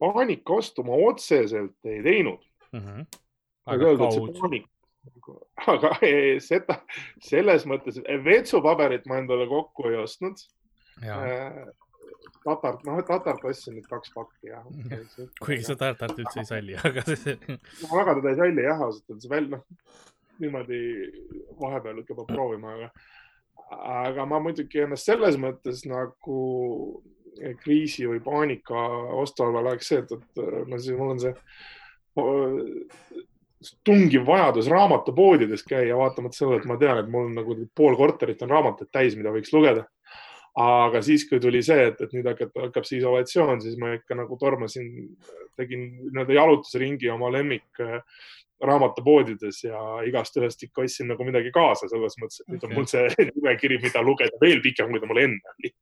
Paanikaostu ma otseselt ei teinud mm. -hmm. aga paanik, aga seda selles mõttes vetsupaberit ma endale kokku ei ostnud. Äh, tatart, noh, tatart ostsin nüüd kaks pakki jah. kuigi sa tartart üldse ei salli, aga see. ma väga teda ei salli jah, ausalt öeldes veel noh, niimoodi vahepeal ikka peab proovima, aga, aga ma muidugi ennast selles mõttes nagu kriisi või paanika ostu all oleks see, et, et no siis mul on see tungiv vajadus raamatupoodides käia, vaatamata sellele, et ma tean, et mul nagu pool korterit on raamatuid täis, mida võiks lugeda. aga siis, kui tuli see, et, et nüüd hakkab, hakkab see isolatsioon, siis ma ikka nagu tormasin, tegin nii-öelda jalutusringi oma lemmik äh, raamatupoodides ja igast ühest ikka ostsin nagu midagi kaasa, selles mõttes, et nüüd on mul see nimekiri, mida lugeda veel pikem, kui ta mul enne oli.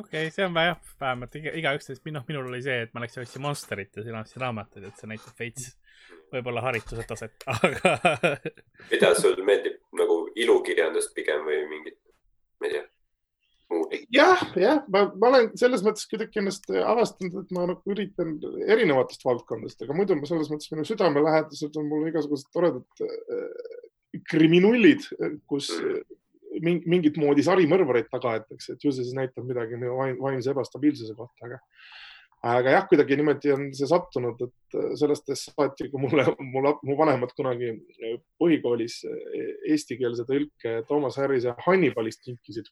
Okei okay,, see on jah, vähemalt iga, igaüks teist, noh, minul oli see, et ma läksin ostsin Monsterit ja siis ostsin raamatuid, et see näitab veits võib-olla harituse taset, aga mida sul meeldib nagu ilukirjandust pigem või mingit, ma ei tea jah, jah, ma, ma olen selles mõttes kuidagi ennast avastanud, et ma nagu üritan erinevatest valdkondadest, aga muidu ma selles mõttes minu südamelähedased on mul igasugused toredad äh, kriminullid, kus mingit moodi sarimõrvareid taga aetakse, et ju see siis näitab midagi vaimse ebastabiilsuse kohta, aga aga jah, kuidagi niimoodi on see sattunud, et sellest saati, kui mulle, mul, mu vanemad kunagi põhikoolis eestikeelse tõlke Toomas Harrise Hannibalist kinkisid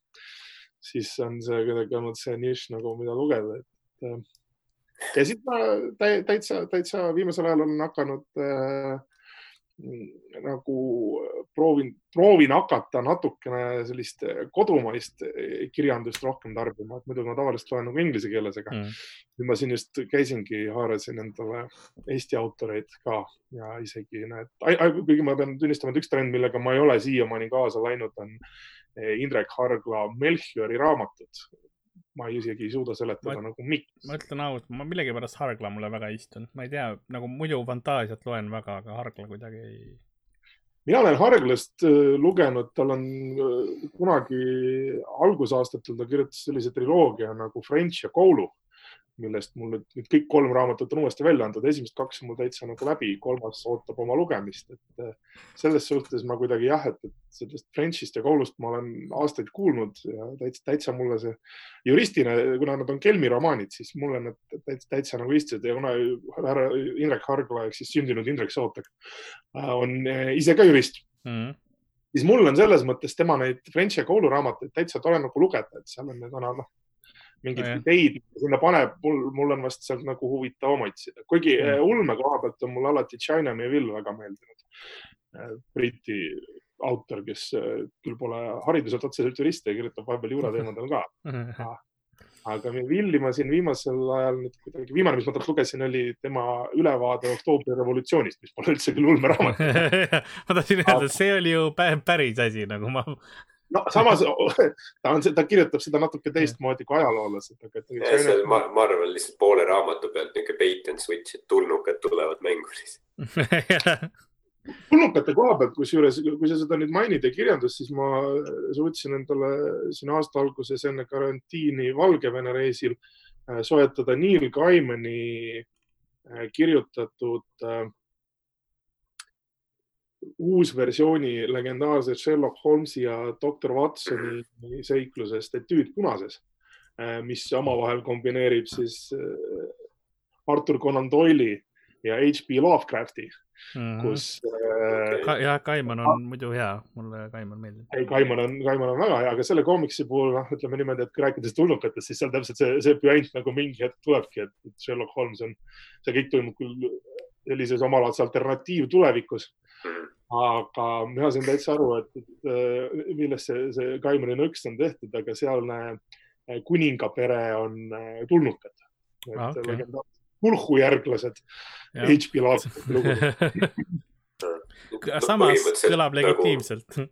siis on see kuidagi olnud see nišš nagu, mida lugeda, et. Äh, ja siit ma täitsa, täitsa viimasel ajal olen hakanud äh, nagu proovin, proovin hakata natukene sellist kodumaist kirjandust rohkem tarbima, et muidu ma tavaliselt loen nagu inglise keeles, aga mm. nüüd ma siin just käisingi, haarasin endale Eesti autoreid ka ja isegi need, kuigi ma pean tunnistama, et üks trend, millega ma ei ole siiamaani kaasa läinud, on Indrek Hargla Melchiori raamatut. Ma isegi ei suuda seletada ma, nagu miks. ma ütlen ausalt, ma millegipärast Hargla mulle väga ei istunud, ma ei tea, nagu muidu fantaasiat loen väga, aga Hargla kuidagi ei. mina olen Harglast äh, lugenud, tal on äh, kunagi algusaastatel ta kirjutas sellise triloogia nagu French ja Koulu millest mul nüüd, nüüd kõik kolm raamatut on uuesti välja antud, esimesed kaks on mul täitsa nagu läbi, kolmas ootab oma lugemist, et äh, selles suhtes ma kuidagi jah, et, et sellest Frenchist ja koolust ma olen aastaid kuulnud ja täitsa, täitsa mulle see juristina, kuna nad on Kelmi romaanid, siis mulle need täitsa, täitsa nagu istusid. Ja kuna härra Indrek Hargla ehk siis sündinud Indrek Sootek äh, on äh, ise ka jurist mm. -hmm siis mul on selles mõttes tema neid French ja koolu raamatuid täitsa tore nagu lugeda, et seal on need vana, noh, mingeid no, ideid sinna paneb, mul, mul on vast sealt nagu huvitavam otsida, kuigi mm. Ulme koha pealt on mulle alati China Neville väga meeldinud. Eh, Briti autor, kes eh, küll pole hariduselt otseselt jurist ja kirjutab vahepeal juurateemadel ka aga Villi ma siin viimasel ajal nüüd kuidagi, viimane, mis ma talt lugesin, oli tema ülevaade oktoobri revolutsioonist, mis pole üldse küll ulmeraamat ma tahtsin öelda, et see oli ju päris asi, nagu ma no samas ta on, ta kirjutab seda natuke teistmoodi kui ajaloolased. seal ma, ma arvan lihtsalt poole raamatu pealt niisugune bait and switch, et tulnukad tulevad mängu siis tulnukate koha pealt, kusjuures, kui sa seda nüüd mainid ja kirjandust, siis ma suutsin endale siin aasta alguses enne karantiini Valgevene reisil äh, soetada Neil Gaimani äh, kirjutatud äh, uus versiooni legendaarset Sherlock Holmesi ja doktor Watsoni seiklusest Etüüd punases, äh, mis omavahel kombineerib siis äh, Arthur Conan Doyle'i ja H.P. Lovecrafti mm, -hmm. kus äh, Ka. jah, Kaiman on muidu hea, mulle Kaiman meeldib. ei, Kaiman on, Kaiman on väga hea, aga selle koomiksi puhul, noh, ütleme niimoodi, et kui rääkides tulnukatest, siis seal täpselt see, see püant nagu mingi hetk tulebki, et Sherlock Holmes on, see kõik toimub küll sellises omalaadse alternatiivtulevikus aga mina sain täitsa aru, et, äh, millest see, see Kaimani nõks on tehtud, aga sealne äh, kuningapere on äh, tulnukad. Ah, okay. Pulhu järglased H.P. Lovecrafti lugu. samas kõlab nagu- legitiimselt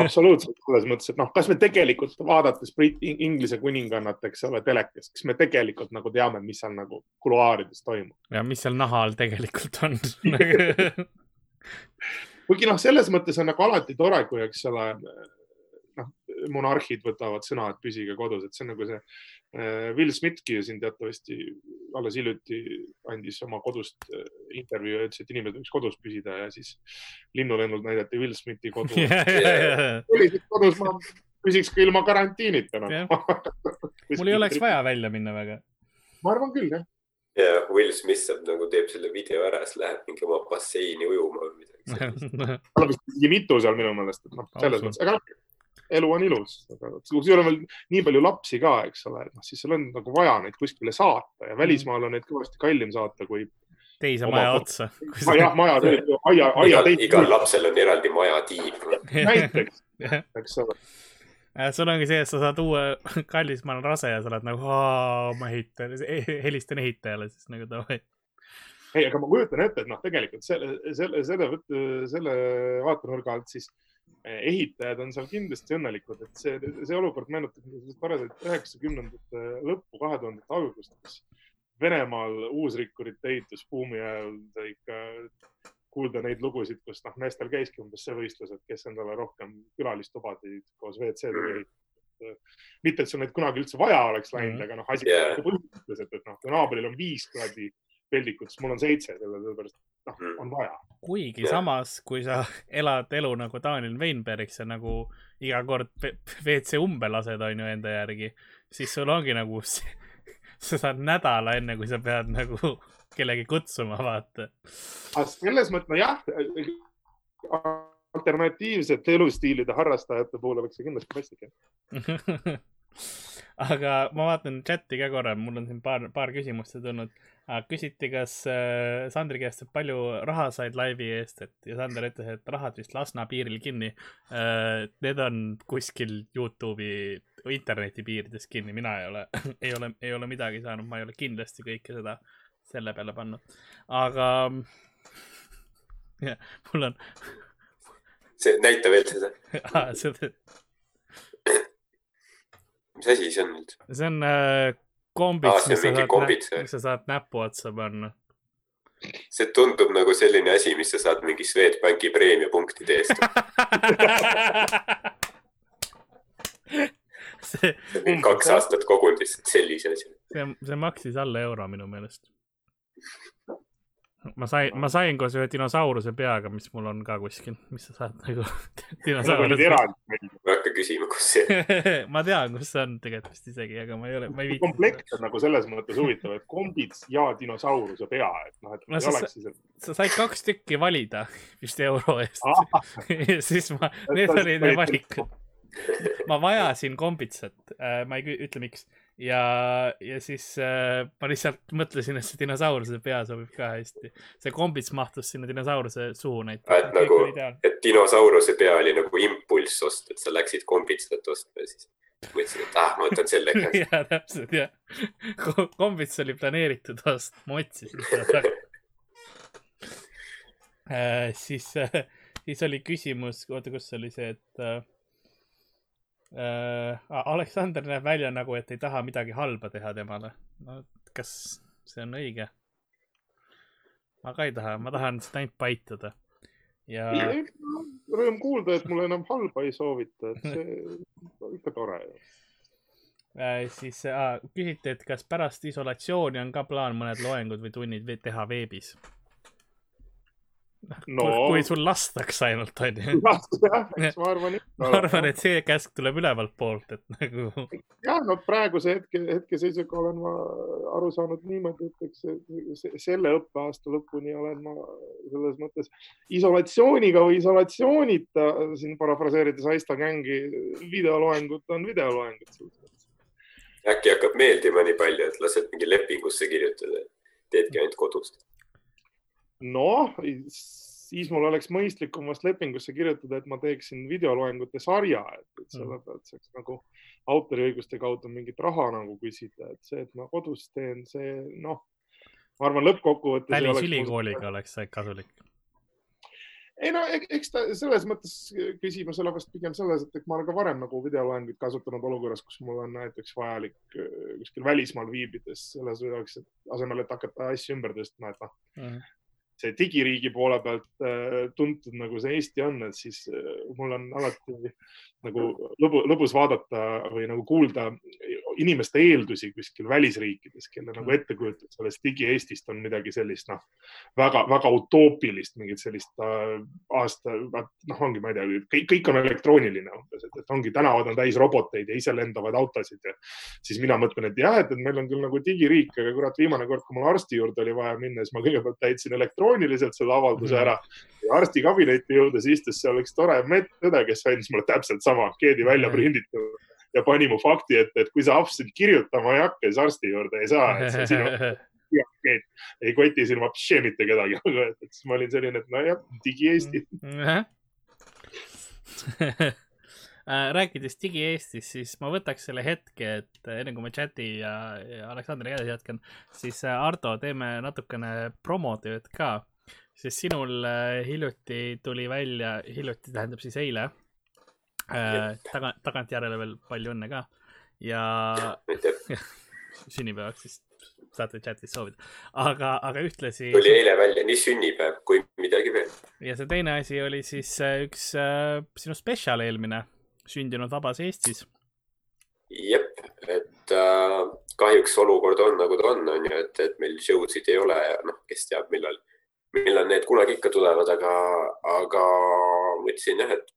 absoluutselt, selles mõttes, et noh, kas me tegelikult vaadates Brit-, Inglise kuningannat, eks ole, telekast, kas me tegelikult nagu teame, mis seal nagu kuluaarides toimub? ja mis seal naha all tegelikult on kuigi noh, selles mõttes on nagu alati tore, kui, eks ole, monarhid võtavad sõna, et püsige kodus, et see on nagu see äh, Will Smithki siin teatavasti alles hiljuti andis oma kodust äh, intervjuu ja ütles, et inimesed võiks kodus püsida ja siis linnulennult näidati Will Smithi kodu. Yeah.. oli siis kodus, ma püsiks ka ilma karantiinita no.. mul ei oleks vaja välja minna väga. ma arvan küll, jah. Ja Will Smith saab nagu teeb selle video ära, siis läheb mingi oma basseini ujuma või midagi sellist. tal on vist mingi mitu seal minu meelest, et noh, selles mõttes, aga noh, elu on ilus, aga kui sul on veel nii palju lapsi ka, eks ole, et noh, siis sul on nagu vaja neid kuskile saata ja välismaal on neid kõvasti kallim saata kui teise maja otsa. jah, maja, aia, aia teist. igal lapsel on eraldi majatiib. näiteks, eks ole sul ongi see, et sa saad uue, kallis, ma olen rase ja sa oled nagu, ma ehitan, helistan ehitajale siis nagu davai. ei, aga ma kujutan ette, et noh, tegelikult selle, selle, selle, selle vaatenurga alt siis ehitajad on seal kindlasti õnnelikud, et see, see olukord meenutab toredaid üheksakümnendate lõppu, kahe tuhandete algust, kus Venemaal uusrikkurite ehitusbuumi ajal ikka kuulda neid lugusid, kus noh, meestel käiski umbes see võistlus, et kes endale rohkem külalistubasid koos WC-dega ehitab. mitte, et sul neid kunagi üldse vaja oleks läinud mm, -hmm. aga noh, asi yeah. põhimõtteliselt, et, et noh, kui naabril on viis kuradi peldikut, siis mul on seitse, sellepärast noh, mm. on vaja. Kuigi yeah. samas, kui sa elad elu nagu Daniel Weinberg, sa nagu iga kord WC umbe lased, on ju, enda järgi, siis sul ongi nagu, sa saad nädala enne, kui sa pead nagu kellegi kutsuma, vaata. selles mõttes, nojah, alternatiivsete elustiilide harrastajate puhul oleks see kindlasti paslik aga ma vaatan chati ka korra, mul on siin paar, paar küsimust tulnud. küsiti, kas äh, Sandri käest, et palju raha said laivi eest, et ja Sander ütles, et rahad vist Lasna piiril kinni äh,. Need on kuskil Youtube'i interneti piirides kinni, mina ei ole ei ole, ei ole midagi saanud, ma ei ole kindlasti kõike seda äh, selle peale pannud, aga jah, mul on. see, näita veel seda seda. Mis asi see on üldse? see on äh, kombits, mis, mis sa saad näpu otsa panna. See tundub nagu selline asi, mis sa saad mingi Swedbanki preemiapunktide eest. See, see kaks aastat kogunud lihtsalt sellise asja. see, see maksis alla euro minu meelest ma sain, ma sain koos ühe dinosauruse peaga, mis mul on ka kuskil, mis sa saad nagu ei hakka küsima, kus see ma tean, kus see on tegelikult vist isegi, aga ma ei ole, ma ei viitsi. komplekt on nagu selles mõttes huvitav, et kombits ja dinosauruse pea, et noh, et no, sa, siis, et... sa said kaks tükki valida vist euro eest. Ja siis ma, need olid need valikud. ma vajasin kombitsat, äh, ma ei ütle, miks ja, ja siis äh, ma lihtsalt mõtlesin, et see dinosauruse pea sobib ka hästi. see kombits mahtus sinna dinosauruse suhu näiteks. et nagu, et dinosauruse pea oli nagu impulss osta, et sa läksid kombitsat ostma ja siis mõtlesin, et ah, ma võtan selle ka. ja täpselt jah, kombits oli planeeritud ost, ma otsisin seda taga äh,. siis äh,, siis oli küsimus, oota, kus oli see, et äh, äh, Aleksander näeb välja nagu, et ei taha midagi halba teha temale. no kas see on õige? ma ka ei taha, ma tahan seda ainult paitada. ja. rõõm kuulda, et mulle enam halba ei soovita, et see on ikka tore äh,. siis äh, küsiti, et kas pärast isolatsiooni on ka plaan mõned loengud või tunnid teha veebis no. kui, sul lastakse ainult, onju. jah, eks ma arvan ikka. ma arvan, et see käsk tuleb ülevalt poolt, et nagu. jah, no praeguse hetke, hetkeseisuga olen ma aru saanud niimoodi, et eks selle õppeaasta lõpuni olen ma selles mõttes isolatsiooniga või isolatsioonita, siin parafraseerides Aista Gängi, videoloengud on videoloengud. äkki hakkab meeldima nii palju, et lased mingi lepingusse kirjutada, teedki ainult kodust noh, siis mul oleks mõistlikum vast lepingusse kirjutada, et ma teeksin videoloengute sarja, et, et selle mm. pealt saaks nagu autoriõiguste kaudu mingit raha nagu küsida, et see, et ma kodus teen, see noh, ma arvan, lõppkokkuvõttes. välisülikooliga oleks see kasulik ei no eks ta selles mõttes küsimus ole vast pigem selles, et ma olen ka varem nagu videoloenguid kasutanud olukorras, kus mul on näiteks vajalik äh, kuskil välismaal viibides selles jaoks, et asemel, et hakata asju ümber tõstma, et noh mm -hmm see digiriigi poole pealt äh, tuntud nagu see Eesti on, et siis äh, mul on alati nagu lõbu, lõbus vaadata või nagu kuulda inimeste eeldusi kuskil välisriikides, kelle nagu mm. ettekujutus sellest digi-Eestist on midagi sellist, noh, väga-väga utoopilist, mingit sellist äh, aasta, noh, ongi, ma ei tea, kõik, kõik on elektrooniline umbes, et, ongi tänavad on täis roboteid ja iselendavaid autosid ja siis mina mõtlen, et jah, et meil on küll nagu digiriik, aga kurat, viimane kord, kui mul arsti juurde oli vaja minna, siis ma kõigepealt täitsin elektrooniliselt selle avalduse ära. Ja arsti kabinetti jõudes istus seal üks tore medõde, kes andis mulle täpselt sama keedi välja prinditud ja pani mu fakti ette, et kui sa apssid kirjutama ei hakka, siis arsti juurde ei saa, et see sinu ei koti siin vapšee mitte kedagi, aga siis ma olin selline, et nojah, digi-Eesti äh, rääkides Digi-Eestis, siis ma võtaks selle hetke, et enne kui ma chati ja, ja Aleksandriga edasi jätkan, siis Ardo, teeme natukene promotööd ka, sest sinul hiljuti tuli välja, hiljuti tähendab siis eile äh,, taga, tagantjärele veel palju õnne ka. Ja sünnipäevaks siis saate chatis soovida, aga, aga ühtlasi. tuli eile välja nii sünnipäev kui midagi veel. ja see teine asi oli siis äh, üks äh, sinu spetsial eelmine, sündinud vabas Eestis. jep, et äh, kahjuks olukord on nagu ta on, on ju, et, et meil show sid ei ole ja noh, kes teab, millal, millal need kunagi ikka tulevad, aga, aga mõtlesin jah, et,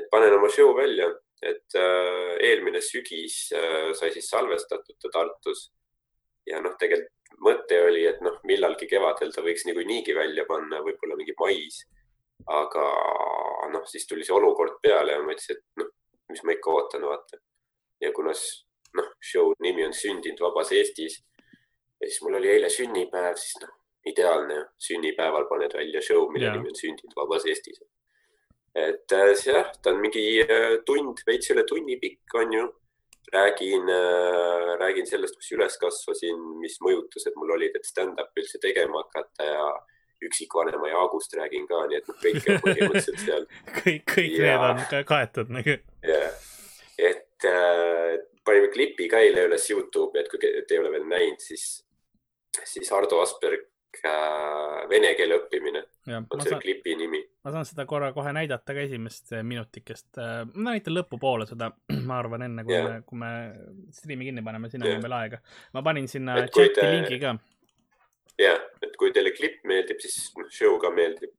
et panen oma show välja, et äh, eelmine sügis äh, sai siis salvestatud ta Tartus ja noh, tegelikult mõte oli, et noh, millalgi kevadel ta võiks niikuinii välja panna, võib-olla mingi mais. Aga noh, siis tuli see olukord peale ja ma ütlesin, et noh, mis ma ikka ootan, vaata. ja kuna noh, show nimi on Sündinud vabas Eestis ja siis mul oli eile sünnipäev, siis noh, ideaalne sünnipäeval paned välja show, mille yeah. nimi on Sündinud vabas Eestis. et äh, jah, ta on mingi äh, tund, veits üle tunni pikk, on ju räägin, äh, räägin sellest, kus üles kasvasin, mis mõjutused mul olid, et stand-up'i üldse tegema hakata ja üksikvanema Jaagust räägin ka, nii et noh, kõik on põhimõtteliselt seal kõik, kõik ja... need on ka kaetud nagu. jah, et äh, panime klipi ka eile üles Youtube'i, et kui te ei ole veel näinud, siis, siis Ardo Asperg äh, vene keele õppimine on selle saan, klipi nimi. ma saan seda korra kohe näidata ka esimest äh, minutikest. Äh, ma näitan lõpupoole seda, ma arvan, enne kui yeah. me, kui me striimi kinni paneme, siin yeah. on veel aega. ma panin sinna chati te... lingi ka. Jah, et kui teile klipp meeldib, siis noh, show ka meeldib.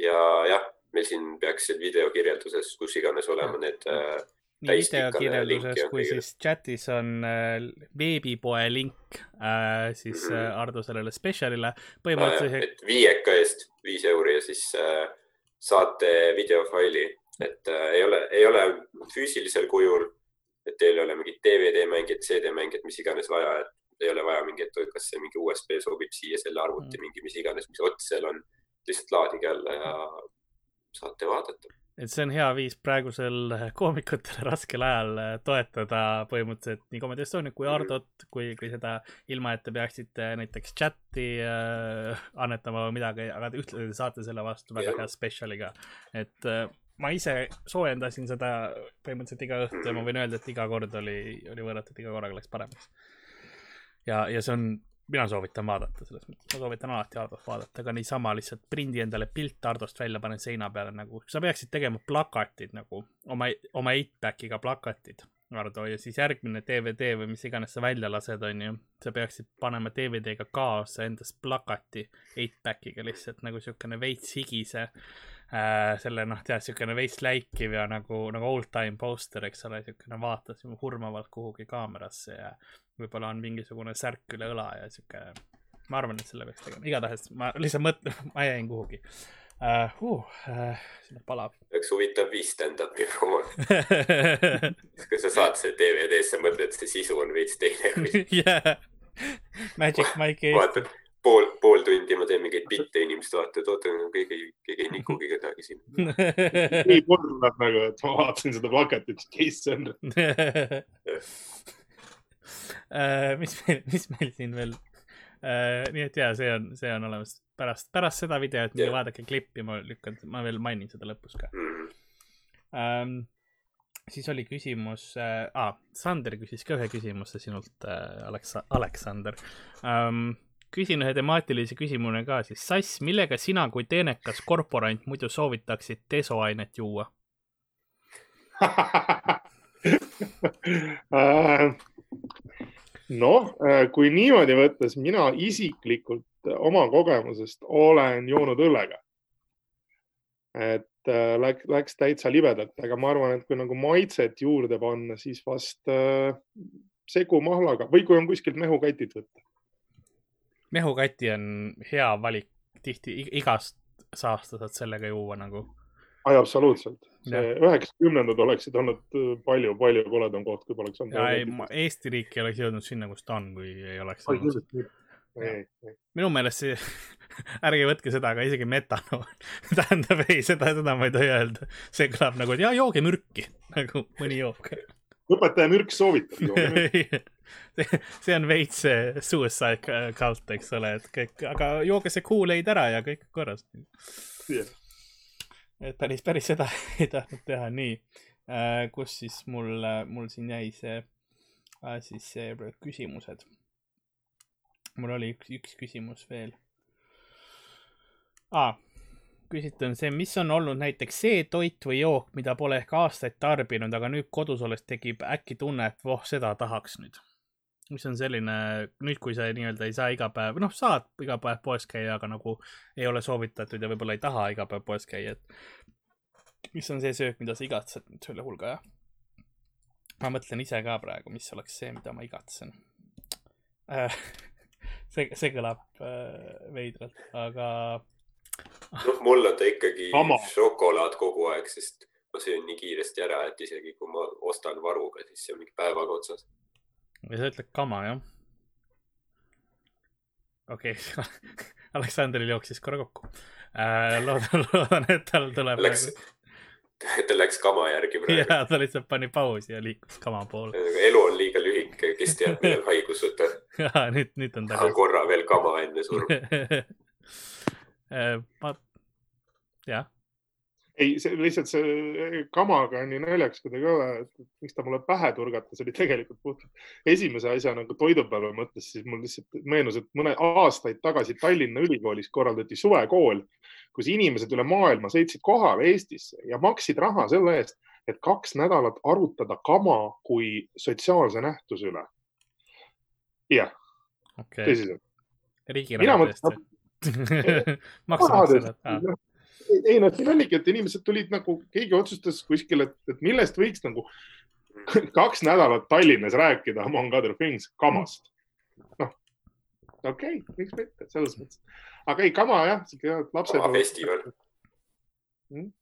ja jah, meil siin peaks videokirjelduses, kus iganes olema need äh, nii videokirjelduses kui siis chatis on äh, veebipoe link äh, siis mm -hmm. Ardo sellele spetsialile. põhimõtteliselt. viieka eest viis euri ja siis äh, saate videofaili, et äh, ei ole, ei ole füüsilisel kujul, et teil ei ole mingit DVD mängijat, CD mängijat, mis iganes vaja, et ei ole vaja mingit, kas see mingi USB sobib siia selle arvuti mm. mingi, mis iganes, mis ots seal on. lihtsalt laadige alla ja saate vaadata et see on hea viis praegusel koomikutele raskel ajal toetada põhimõtteliselt nii Comedy Estoniat kui Hardot, kui, kui seda ilma, et te peaksite näiteks chati äh, annetama või midagi, aga ühtlasi saate selle vastu väga hea spetsiali ka. et äh, ma ise soojendasin seda põhimõtteliselt iga õhtu ja ma võin öelda, et iga kord oli, oli võrratu, et iga korraga läks paremaks. Ja, ja see on mina soovitan vaadata, selles mõttes, ma soovitan alati Hardost vaadata, aga niisama lihtsalt prindi endale pilt Hardost välja, pane seina peale nagu, sa peaksid tegema plakatid nagu oma, oma 8-back'iga plakatid, Hardo, ja siis järgmine DVD või mis iganes sa välja lased, on ju, sa peaksid panema DVD-ga kaasa endast plakati 8-back'iga lihtsalt nagu siukene veits higise äh, selle noh, tead, siukene veits läikiv ja nagu, nagu old time poster, eks ole, siukene vaatas hurmavalt kuhugi kaamerasse ja võib-olla on mingisugune särk üle õla ja sihuke, ma arvan, et selle peaks tegema, igatahes ma lihtsalt mõtlen, ma jäin kuhugi uh,. Uh, siin on palav. üks huvitav viis stand-up'i promoda kui sa saad selle DVD-sse, mõtled, et see sisu on veits teine. jah, Magic Mike Eesti pool, pool tundi ma teen mingeid bitte, inimesed vaatavad, oota, keegi, keegi ei nikugi kedagi siin. nii kurb nagu, et ma vaatasin seda plakatit, kes see on Äh, mis meil, mis meil siin veel Uh, nii et ja see on, see on olemas pärast, pärast seda videot yeah., vaadake klippi, ma lükkan, ma veel mainin seda lõpus ka um,. siis oli küsimus uh,, ah, Sander küsis ka ühe küsimuse sinult uh,, Aleks-, Aleksander um,. küsin ühe temaatilise küsimuse ka siis, Sass, millega sina kui teenekas korporant muidu soovitaksid desoainet juua noh, äh, kui niimoodi võttes, mina isiklikult oma kogemusest olen joonud õllega. et äh, läks, läks täitsa libedalt, aga ma arvan, et kui nagu maitset juurde panna, siis vast äh, segu mahlaga või kui on kuskilt mehukatid võtta. mehukati on hea valik, tihti igast saasta saad sellega juua nagu. Ai, absoluutselt üheksakümnendad oleksid olnud palju-palju äh, koledam koht, kui poleks olnud. Eesti riik ei oleks jõudnud sinna, kus ta on, kui ei oleks olnud. minu meelest see ärge võtke seda, aga isegi metanool tähendab ei, seda, seda ma ei tohi öelda. see kõlab nagu, et ja jooge mürki nagu mõni jook. õpetaja mürk soovitab see on veits see suicide cult, eks ole, et kõik, aga jooge see Kool-Aid ära ja kõik korras yeah.. Et päris, päris seda ei tahtnud teha, nii äh,. kus siis mul, mul siin jäi see äh,, siis see küsimused mul oli üks, üks küsimus veel ah,. küsitan see, mis on olnud näiteks see toit või jook, mida pole ehk aastaid tarbinud, aga nüüd kodus olles tekib äkki tunne, et voh, seda tahaks nüüd. Mis on selline, nüüd kui sa nii-öelda ei saa iga päev, noh, saad iga päev poes käia, aga nagu ei ole soovitatud ja võib-olla ei taha iga päev poes käia, et mis on see söök, mida sa igatsed nüüd selle hulga, jah? ma mõtlen ise ka praegu, mis oleks see, mida ma igatsen äh, see, see kõlab äh, veidralt, aga. noh, mul on ta ikkagi Ama. šokolaad kogu aeg, sest ma söön nii kiiresti ära, et isegi kui ma ostan varuga, siis see on mingi päevaga otsas. Ja sa ütled kama, jah? okei okay. Aleksandril jooksis korra kokku äh,. loodan, loodan, et tal tuleb Läks, nagu ta läks kama järgi praegu. jaa, ta lihtsalt pani pausi ja liikus kama poole. elu on liiga lühike, kes teab, millal haigus võtab. jaa, nüüd, nüüd on tagasi. korra veel kama enne surma äh, ma, jah ei, see lihtsalt see kamaga on nii naljakas kuidagi ole, et miks ta mulle pähe turgata, see oli tegelikult puhtalt esimese asja nagu toidupäeva mõttes, siis mul lihtsalt meenus, et mõne aastaid tagasi Tallinna Ülikoolis korraldati suvekool kus inimesed üle maailma sõitsid kohale Eestisse ja maksid raha selle eest, et kaks nädalat arutada kama kui sotsiaalse nähtuse üle. jah okay., tõsiselt. riigi raha eest maksumaksjad ei noh, siin oligi, et inimesed tulid nagu, keegi otsustas kuskil, et, et millest võiks nagu kaks nädalat Tallinnas rääkida Among other things kamast. noh, okei okay,, miks mitte, selles mõttes aga ei, kama jah, sihuke lapsed. kama festival mm..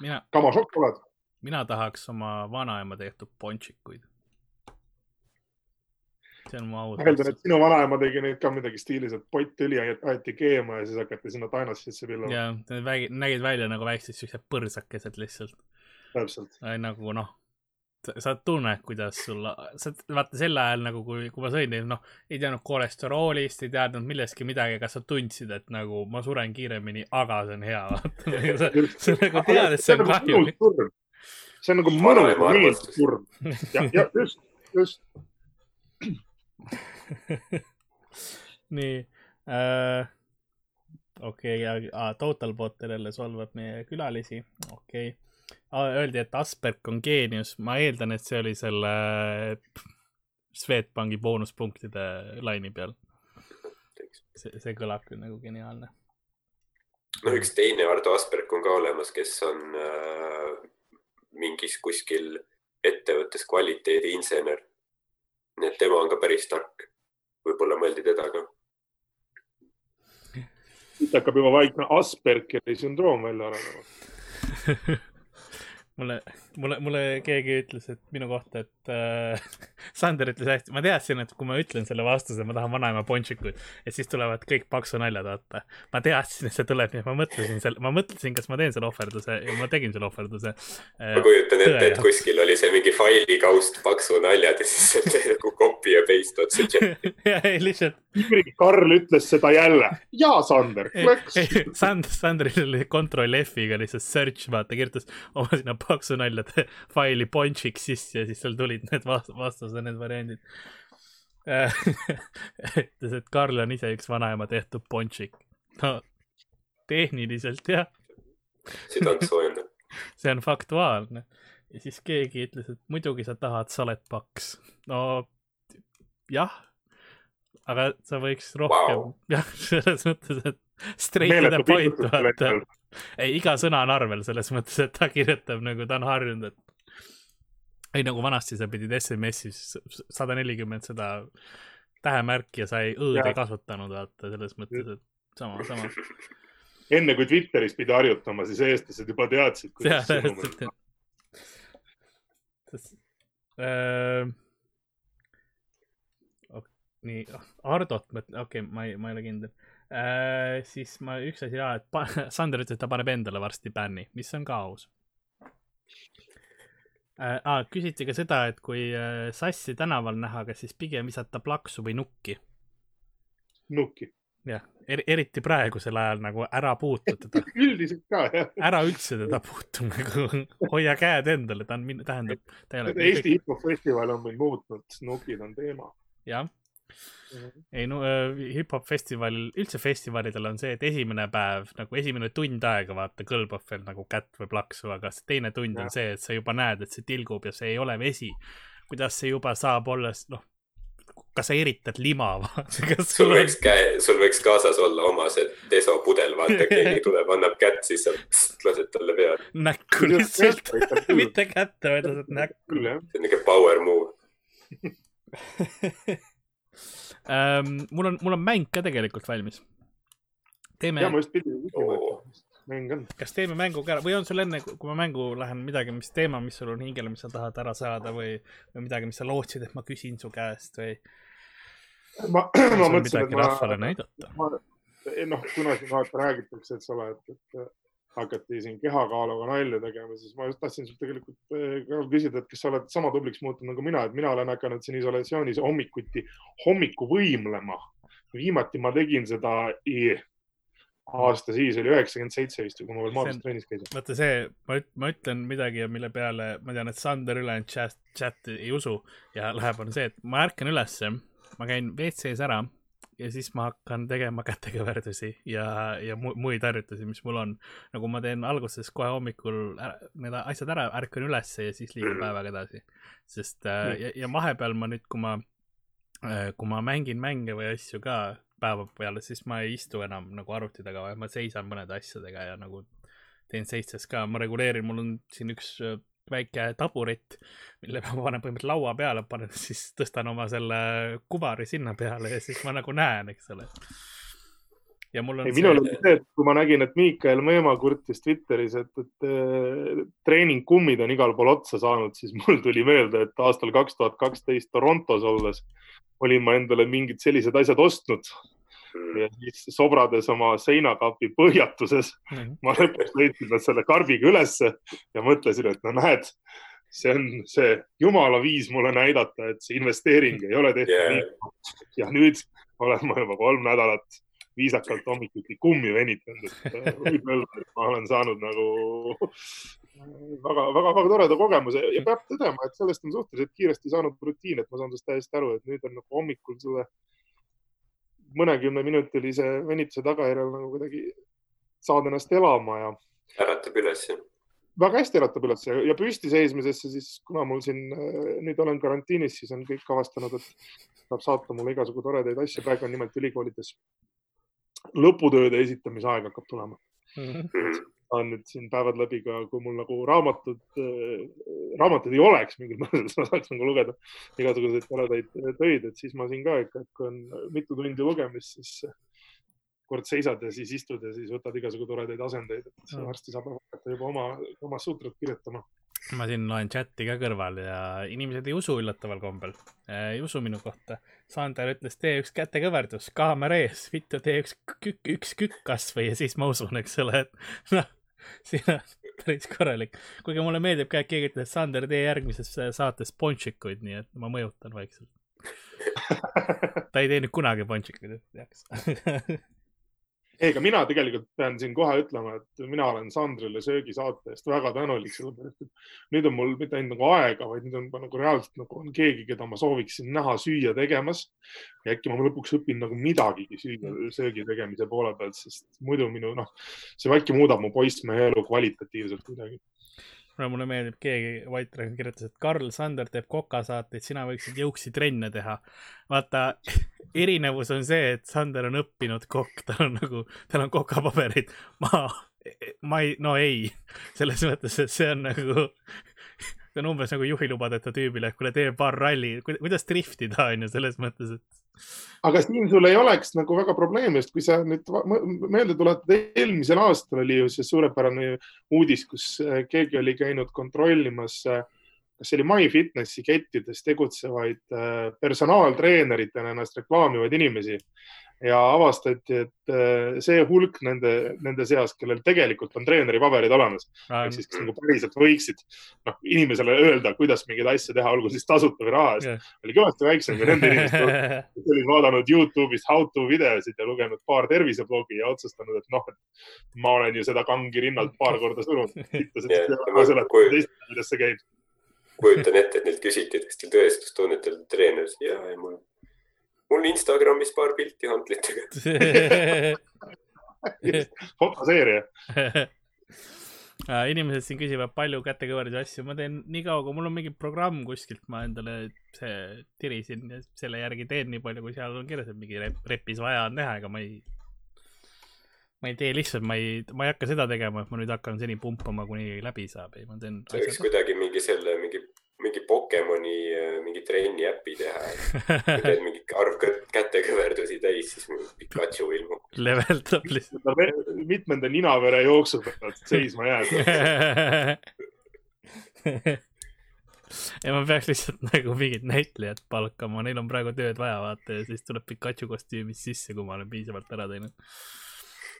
mina. kama šokolaad. mina tahaks oma vanaema tehtud ponšikuid. See on mu aus. ma eeldan, et sinu vanaema tegi neid ka midagi stiilis, et pottõli aeti keema ja siis hakati sinna tainas sisse pillama. ja, need nägid välja nagu väiksed siuksed põrsakesed lihtsalt. täpselt. nagu noh sa tunned, kuidas sul, sa vaata sel ajal nagu, kui, kui ma sõin neid, noh, ei teadnud kolesteroolist, ei teadnud millestki midagi, aga sa tundsid, et nagu ma suren kiiremini, aga see on hea, vaata. sa nagu tead, et see on kahjulik. see on nagu mõnus meeldiv surm. jah, jah, just, just. nii äh,, okei okay,, Totalbot jälle solvab meie külalisi, okei okay öeldi, et Asperg on geenius, ma eeldan, et see oli selle Swedbanki boonuspunktide laine peal. see, see kõlab küll nagu geniaalne. no üks teine Ardo Asperg on ka olemas, kes on äh, mingis kuskil ettevõttes kvaliteediinsener. Nii et tema on ka päris tark. võib-olla mõeldi teda ka. siit hakkab juba vaikne Aspergeri sündroom välja arenema mulle, mulle, mulle keegi ütles, et minu kohta, et äh, Sander ütles hästi, ma teadsin, et kui ma ütlen selle vastuse, ma tahan vanaema ponšikuid, et siis tulevad kõik paksu naljad, vaata. ma teadsin, et see tuleb, nii et ma mõtlesin selle, ma mõtlesin, kas ma teen selle ohverduse ja ma tegin selle ohverduse äh,. ma kujutan ette, et kuskil oli see mingi failikaust paksu naljad ja siis nagu copy ja paste otse ja ei, lihtsalt. Karl ütles seda jälle. ja Sander, läks. Sander, Sanderil oli control F-iga lihtsalt search, vaata, kirjutas oma sinna paksunaljade faili ponšiks sisse ja siis seal tulid need vastused, need variandid ütles, et Karl on ise üks vanaema tehtud ponšik. no tehniliselt jah. südant soojendab. see on faktuaalne. ja siis keegi ütles, et muidugi sa tahad, sa oled paks. no jah, aga sa võiks rohkem wow., jah, selles mõttes, et the point, vaata ei, iga sõna on arvel selles mõttes, et ta kirjutab nagu ta on harjunud, et ei nagu vanasti sa pidid SMS-is sada nelikümmend seda tähemärki ja sa ei, õõd ei kasutanud, vaata selles mõttes, et sama, sama. enne kui Twitteris pidi harjutama, siis eestlased juba teadsid, kuidas sõnumid. Äh, nii Hardot mõtle, okei okay,, ma ei, ma ei ole kindel äh,. siis ma, üks asi ja, et Sander ütles, et ta paneb endale varsti bänni, mis on ka aus äh,. Ah, küsiti ka seda, et kui äh, sassi tänaval näha, kas siis pigem visata plaksu või nukki? nukki. jah er,, eriti praegusel ajal nagu ära puutu teda üldiselt ka, jah. ära üldse teda puutu, nagu hoia käed endale, ta on, tähendab, ta ei ole. Eesti hip-hop festival on meil muutnud, nukid on teema. jah ei no äh, hip-hop festivalil, üldse festivalidel on see, et esimene päev nagu esimene tund aega vaata kõlbab veel nagu kätt või plaksu, aga see teine tund ja. on see, et sa juba näed, et see tilgub ja see ei ole vesi. kuidas see juba saab olla, noh, kas sa eritad lima vaata sul võiks käe, sul võiks kaasas olla oma see deso pudel, vaata keegi tuleb, annab kätt, siis sa lased talle peale. näkku lihtsalt mitte kätte, vaid lased näkku. see on niuke power move ähm,. mul on, mul on mäng ka tegelikult valmis. teeme. ja ma just pidin küsima, et mäng on. kas teeme mängu ka ära või on sul enne, kui ma mängu lähen, midagi, mis teema, mis sul on hingele, mis sa tahad ära saada või, või midagi, mis sa lootsid, et ma küsin su käest või? ma, ma mõtlesin, et ma. rahvale näidata. noh, kuna siin vaata räägitakse, eks ole, et, et hakati siin kehakaaluga nalja tegema, siis ma just tahtsin sult tegelikult äh, küsida, et kas sa oled sama tubliks muutunud nagu mina, et mina olen hakanud siin isolatsioonis hommikuti hommiku võimlema. viimati ma tegin seda aasta siis oli üheksakümmend seitse vist, kui ma veel maadlust trennis käisin. vaata see, ma, ma ütlen midagi, mille peale ma tean, et Sander ülejäänud chat, chat ei usu ja läheb, on see, et ma ärkan ülesse, ma käin WC-s ära ja siis ma hakkan tegema kätekõverdusi ja, ja muid harjutusi, mis mul on. nagu ma teen alguses kohe hommikul ära, need asjad ära, ärkan ülesse ja siis liigun päevaga edasi. sest äh, ja, ja vahepeal ma nüüd, kui ma äh,, kui ma mängin mänge või asju ka päeva peale, siis ma ei istu enam nagu arvuti taga, vaid ma seisan mõnede asjadega ja nagu teen seitses ka, ma reguleerin, mul on siin üks äh, väike taburet, mille ma panen põhimõtteliselt laua peale, panen siis, tõstan oma selle kuvari sinna peale ja siis ma nagu näen, eks ole. ja mul on. minul oli see, et kui ma nägin, et Miikael Meemaa kurtis Twitteris, et, et äh, treeningkummid on igal pool otsa saanud, siis mul tuli meelde, et aastal kaks tuhat kaksteist Torontos olles olin ma endale mingid sellised asjad ostnud. Ja siis sobrades oma seinakapi põhjatuses mm -hmm. ma lõpuks leidsin nad selle karbiga ülesse ja mõtlesin, et no näed, see on see jumala viis mulle näidata, et see investeering ei ole tehtud yeah. ja nüüd olen ma juba kolm nädalat viisakalt hommikuti kummi venitanud, et äh, võib öelda, et ma olen saanud nagu väga-väga-väga toreda kogemuse ja peab tõdema, et sellest on suhteliselt kiiresti saanud rutiin, et ma saan sellest täiesti aru, et nüüd on nagu hommikul selle mõnekümneminutilise venituse tagajärjel nagu kuidagi saad ennast elama ja. äratab üles, jah? väga hästi äratab üles ja, ja püsti seismisesse, siis kuna mul siin äh, nüüd olen karantiinis, siis on kõik avastanud, et saab saata mulle igasugu toredaid asju. praegu on nimelt ülikoolides lõputööde esitamise aeg hakkab tulema mm. -hmm saan nüüd siin päevad läbi ka, kui mul nagu raamatud, äh, raamatuid ei oleks mingil põhjusel, siis ma saaks nagu lugeda igasuguseid toredaid töid, et siis ma siin ka ikka, et kui on mitu tundi lugemist, siis kord seisad ja siis istud ja siis võtad igasugu toredaid asendeid, et varsti saab hakata juba oma, oma sutrat kirjutama. Ma siin loen chati ka kõrval ja inimesed ei usu üllataval kombel, ei usu minu kohta. Sander ütles, tee üks kätekõverdus, kaamera ees, vittu, tee üks kükk, üks kükk kasvõi ja siis ma usun, eks ole, et noh, siin on päris korralik. kuigi mulle meeldib ka, et keegi ütles, Sander, tee järgmises saates ponšikuid, nii et ma mõjutan vaikselt ta ei teinud kunagi ponšikuid, et teaks ei, aga mina tegelikult pean siin kohe ütlema, et mina olen Sandrile söögisaate eest väga tänulik, sellepärast et nüüd on mul mitte ainult nagu aega, vaid nüüd on nagu reaalselt nagu on keegi, keda ma sooviksin näha süüa tegemas. ja äkki ma lõpuks õpin nagu midagigi süüa, söögi tegemise poole pealt, sest muidu minu noh, see äkki muudab mu poissmehe elu kvalitatiivselt kuidagi no mulle meeldib, keegi White Dragon kirjutas, et Karl Sander teeb kokasaateid, sina võiksid jõuksitrenne teha. vaata, erinevus on see, et Sander on õppinud kokk, tal on nagu, tal on kokapaberid. ma, ma ei, no ei, selles mõttes, et see on nagu, see on umbes nagu juhilubadeta tüübile, et kuule, tee paar ralli, kuidas driftida on ju selles mõttes, et aga siin sul ei oleks nagu väga probleemi, sest kui sa nüüd meelde tuletad, eelmisel aastal oli ju see suurepärane uudis, kus äh, keegi oli käinud kontrollimas äh, kas see oli MyFitnessi kettides tegutsevaid äh, personaaltreeneritena ennast reklaamivaid inimesi ja avastati, et äh, see hulk nende, nende seas, kellel tegelikult on treeneripaberid olemas ah,, ehk siis kes nagu päriselt võiksid noh, inimesele öelda, kuidas mingeid asju teha, olgu siis tasuta või raha eest yeah., oli kõvasti väiksem kui nende inimeste hulk, kes olid vaadanud Youtube'ist how to videosid ja lugenud paar terviseblogi ja otsustanud, et noh, et ma olen ju seda kangi rinnalt paar korda surunud. kuidas see käib kujutan ette, et neilt küsiti, et kas teil tõestustunnet on treener, ja, ja mul mul Instagramis paar pilti hantlitega fotoseeria. Äh, inimesed siin küsivad palju kätekõverdaid asju, ma teen nii kaua, kui mul on mingi programm kuskilt, ma endale see tirisin ja selle järgi teen nii palju, kui seal on kirjas, et mingi repis vaja on teha, ega ma ei, ma ei tee lihtsalt, ma ei, ma ei hakka seda tegema, et ma nüüd hakkan seni pumpama, kuni läbi saab, ei, ma teen. see võiks kuidagi mingi selle, mingi mingi Pokemoni äh, mingi trenni äpi teha. kui teed mingi arv kätekõverdusi täis, siis Pikachu ilmub. leveldab lihtsalt. mitmenda ninavere jooksu pealt seisma jääd ja ma peaks lihtsalt nagu mingit näitlejat palkama, neil on praegu tööd vaja, vaata ja siis tuleb Pikachu kostüümis sisse, kui ma olen piisavalt ära teinud.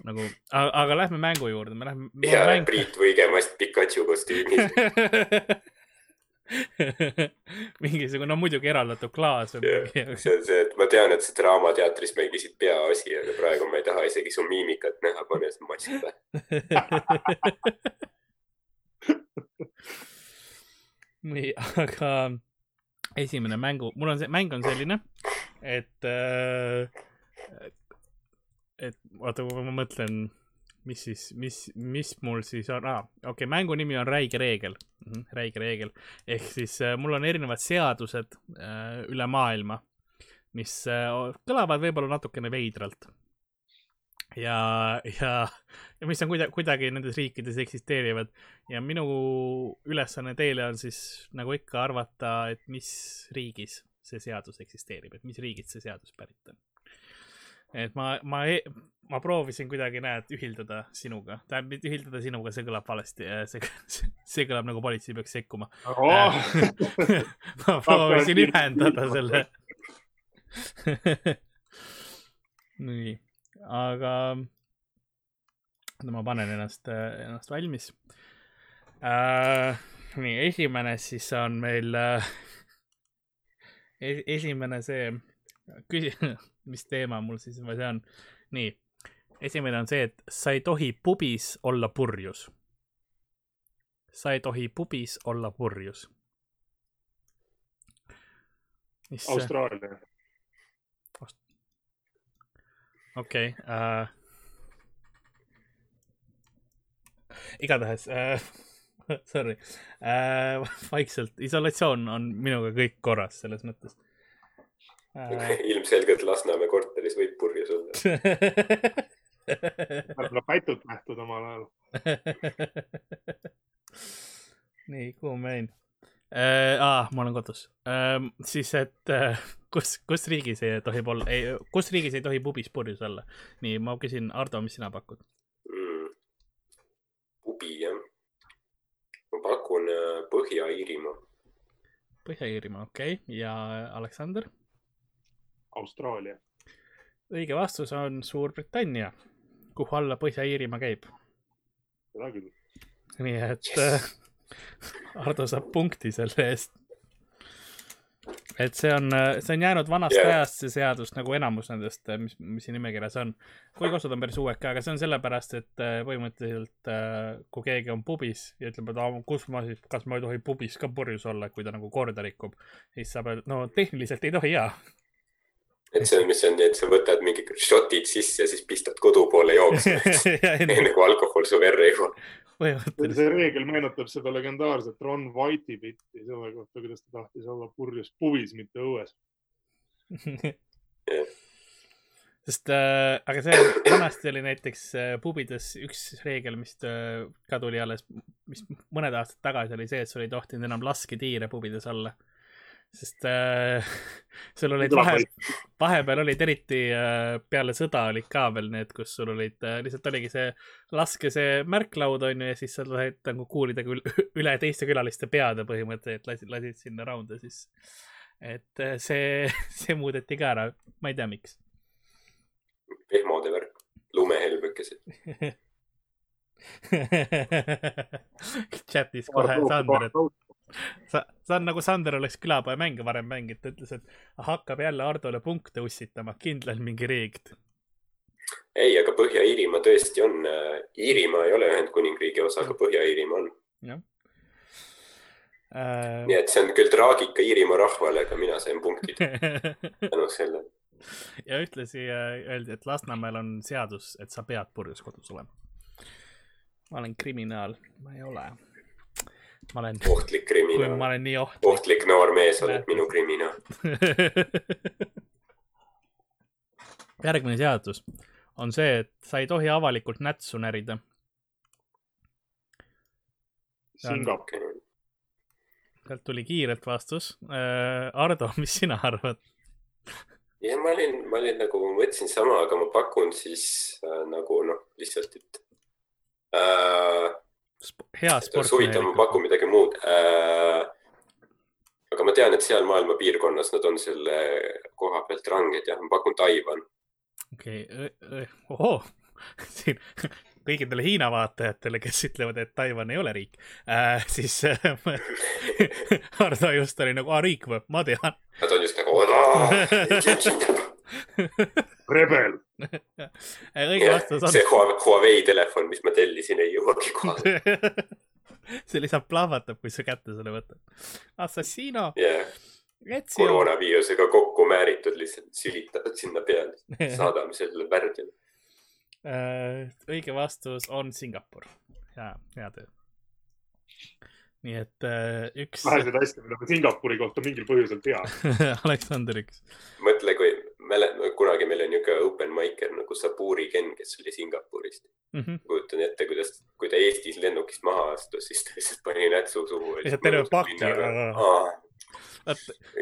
nagu, aga lähme mängu juurde, me lähme. ja mäng... Priit Võigemast Pikachu kostüümis mingisugune, no muidugi eraldatud klaas või midagi. see on see, et ma tean, et sa Draamateatris mängisid peaosi, aga praegu ma ei taha isegi su miimikat näha, pane see mask pähe. nii, aga esimene mängu, mul on see, mäng on selline, et äh,, et oota, kui ma mõtlen mis siis, mis, mis mul siis on ah,, okei okay,, mängu nimi on Räige reegel. Mm, -hmm, räige reegel, ehk siis äh, mul on erinevad seadused äh, üle maailma, mis äh, kõlavad võib-olla natukene veidralt. ja, ja, ja mis on kuidagi, kuidagi nendes riikides eksisteerivad. Ja minu ülesanne teile on siis nagu ikka arvata, et mis riigis see seadus eksisteerib, et mis riigist see seadus pärit on et ma, ma, ma proovisin kuidagi, näed, ühildada sinuga, tähendab, mitte ühildada sinuga, see kõlab valesti, see, see, see kõlab nagu politsei peaks sekkuma oh. ma proovisin ühendada selle nii, aga ma panen ennast, ennast valmis äh,. nii, esimene siis on meil äh, esimene see küsi-, mis teema mul siis see on? nii, esimene on see, et sa ei tohi pubis olla purjus. sa ei tohi pubis olla purjus. Austraalia. okei okay, uh,. igatahes uh, sorry uh,, vaikselt, isolatsioon on minuga kõik korras selles mõttes äh.... ilmselgelt Lasnamäe korteris võib purjus olla võib-olla pätut nähtud omal ajal nii, kuhu ma jäin äh,? aa, ma olen kodus äh,. siis, et äh, kus, kus riigis ei tohib olla, kus riigis ei tohi pubis purjus olla? nii, ma küsin, Ardo, mis sina pakud mm.? pubi, jah. ma pakun äh, Põhja-Iirimaa. Põhja-Iirimaa, okei okay., ja Aleksander? Austraalia. õige vastus on Suurbritannia, kuhu alla Põhja-Iirimaa käib. seda küll. nii et yes. Ardo saab punkti selle eest. et see on, see on jäänud vanast yeah. ajast, see seadus nagu enamus nendest, mis, mis siin nimekirjas on. kuigi osad on päris uued ka, aga see on sellepärast, et äh, põhimõtteliselt äh, kui keegi on pubis ja ütleb, et aa, kus ma siis, kas ma ei tohi pubis ka purjus olla, kui ta nagu korda rikub, siis saab öelda, no tehniliselt ei tohi jaa et see, mis on nii, et sa võtad mingi šotid sisse ja siis pistad kodu poole jooksma. Enne kui alkohol su verre jõuab. see reegel meenutab seda legendaarset Ron White'i bitti selle kohta, kuidas ta tahtis olla purjus puvis, mitte õues. Sest äh,, aga see vanasti oli näiteks äh, pubides üks reegel, mis äh, ka tuli alles, mis mõned aastad tagasi oli see, et sul ei tohtinud enam lasketiire pubides olla sest äh, sul olid vahe, vahepeal olid eriti äh, peale sõda olid ka veel need, kus sul olid äh,, lihtsalt oligi see laske see märklaud onju ja siis sa said nagu kuulida küll üle teiste külaliste peade põhimõtteliselt, lasid, lasid sinna raunda siis. et äh, see, see muudeti ka ära, ma ei tea, miks. pehmode värk, lumehelbekesed chatis kohe Sander, et sa, sa on nagu Sander oleks külapoemänge varem mänginud, ta ütles, et hakkab jälle Hardole punkte ussitama, kindlalt mingi reegel. ei, aga Põhja-Iirimaa tõesti on, äh, Iirimaa ei ole Ühendkuningriigi osa, aga Põhja-Iirimaa on. jah äh.... nii et see on küll traagika Iirimaa rahvale, aga mina sain punktid tänu sellele. ja ühtlasi äh, öeldi, et Lasnamäel on seadus, et sa pead purjus kodus olema ma olen kriminaal, ma ei ole. Ma olen. ohtlik kriminaal. ma olen nii ohtlik. ohtlik noor mees, oled minu kriminaal järgmine seadus on see, et sa ei tohi avalikult nätsu närida. Singapur. sealt tuli kiirelt vastus äh,. Ardo, mis sina arvad? ja ma olin, ma olin nagu, ma mõtlesin sama, aga ma pakun siis äh, nagu noh, lihtsalt, et äh,. Hea sport. huvitav, ma pakun midagi muud äh,. aga ma tean, et seal maailma piirkonnas nad on selle koha pealt ranged ja ma pakun Taiwan. okei okay., ohoo, siin kõikidele Hiina vaatajatele, kes ütlevad, et Taiwan ei ole riik äh,, siis äh, Hardo just oli nagu, aa riik või, ma tean. Nad on just nagu, rebel õige vastus on. see Huawei telefon, mis ma tellisin, ei jõuagi kohale see lihtsalt plahvatab, kui sa kätte selle võtad. Assassino yeah.. koroonaviirusega kokku määritud, lihtsalt sülitavad sinna peale, saadame sellele värdjale. Äh, õige vastus on Singapur. hea, hea töö nii et äh, üks. vähesed asjad, mida ma Singapuri kohta mingil põhjusel tean Aleksander üks. mõtle, kui mäletan, kunagi meil oli niisugune open micer nagu Saburi Ken, kes oli Singapurist mm. -hmm. kujutan ette, kuidas, kui ta Eestis lennukist maha astus, siis ta lihtsalt pani nätsu suhu. lihtsalt terve pakk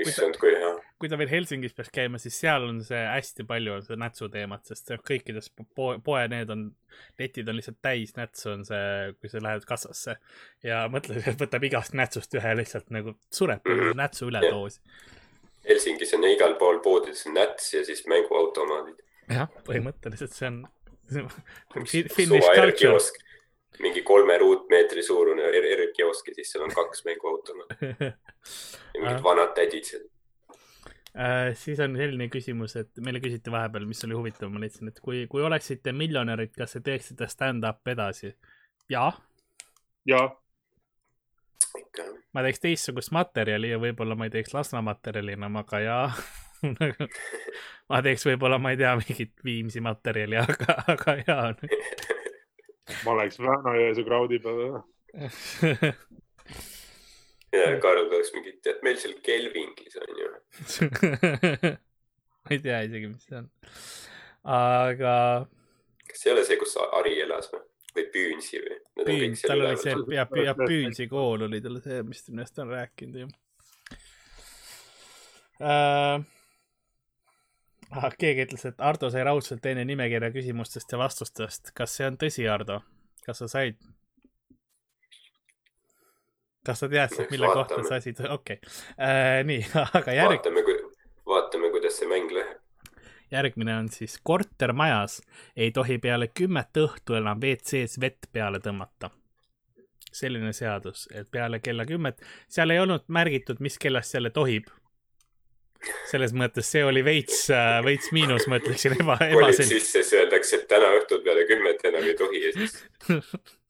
issand, kui hea. kui ta veel Helsingis peaks käima, siis seal on see hästi palju on see nätsu teemat, sest kõikides poe, poe need on, letid on lihtsalt täis nätsu, on see, kui sa lähed kassasse ja mõtled, et võtab igast nätsust ühe lihtsalt nagu sureb mm -hmm. nätsu üledoosi. Helsingis on igal pool poodides näts ja siis mänguautomaadid. jah, põhimõtteliselt see on Finnish culture mingi kolme ruutmeetri suurune R-kiosk ja siis seal on kaks mänguautomaati ja mingid vanad tädid seal äh,. siis on selline küsimus, et meile küsiti vahepeal, mis oli huvitav, ma leidsin, et kui, kui oleksite miljonärid, kas te teeksite stand-up edasi? Jah. jah. ma teeks teistsugust materjali ja võib-olla ma ei teeks Lasna materjali enam, aga jaa ma teeks võib-olla, ma ei tea, mingit Viimsi materjali, aga, aga jaa ma oleks Väänajõesuu kraudi peal ja Karl oleks mingi, tead, meil seal Kelvingis on ju ma ei tea isegi, mis see on. aga. kas see ei ole see, kus Ari elas või? Või Püünsi või? Püün, tal oli see, ja, ja Püünsi kool oli tal see, mis, millest ta on rääkinud ju uh, ah,. keegi ütles, et Ardo sai raudselt teine nimekirja küsimustest ja vastustest. kas see on tõsi, Ardo? kas sa said? kas sa teadsid, mille vaatame. kohta sa asi, okei okay. äh,, nii, aga järg. vaatame, vaatame, kuidas see mäng läheb. Järgmine on siis kortermajas ei tohi peale kümmet õhtu enam WC-s vett peale tõmmata. selline seadus, et peale kella kümmet, seal ei olnud märgitud, mis kellast jälle tohib selles mõttes see oli veits, äh, veits miinus, ma ütleksin, eba, ebaselge. politseisse öeldakse, et täna õhtul peale kümmet enam ei tohi ja siis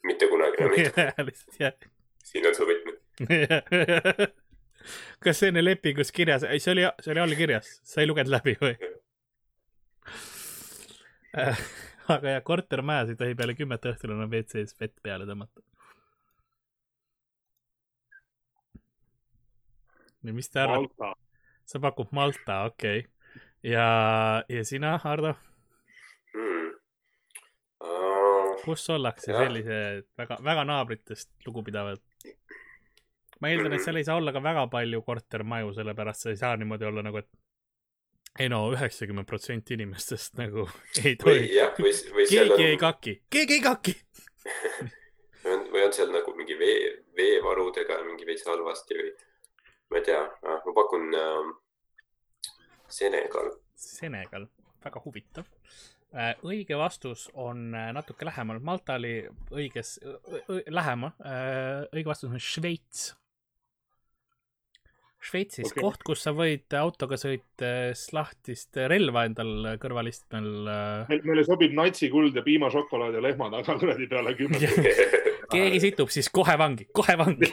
mitte kunagi enam ei tohi siin on su võtmed kas see on lepingus kirjas? ei, see oli, see oli all kirjas, sa ei lugenud läbi või aga jah, kortermajas ei tohi peale kümmet õhtul enam WC-s vett peale tõmmata. ja mis te arvate? sa pakud Malta, okei okay.. ja, ja sina, Hardo hmm.? Uh, kus ollakse jah. sellise väga, väga naabritest lugupidavad ma eeldan, et seal ei saa olla ka väga palju kortermaju, sellepärast sa ei saa niimoodi olla nagu, et ei no üheksakümmend protsenti inimestest nagu ei tohi, või, või keegi ei on, kaki, keegi ei kaki. või on, või on seal nagu mingi vee, veevarudega mingi veits halvasti või ma ei tea, ma pakun äh, Senegal. Senegal, väga huvitav. õige vastus on äh, natuke lähemal, Malta oli õiges, lähemal, õige vastus on Šveits. Šveitsis okay. Koht, kus sa võid autoga sõites lahtist relva endal kõrvalistmel äh, meil, meile sobib natsikuld ja piimašokolaad ja lehmad, aga kuradi peale kümmet. keegi situb, siis kohe vangi, kohe vangi.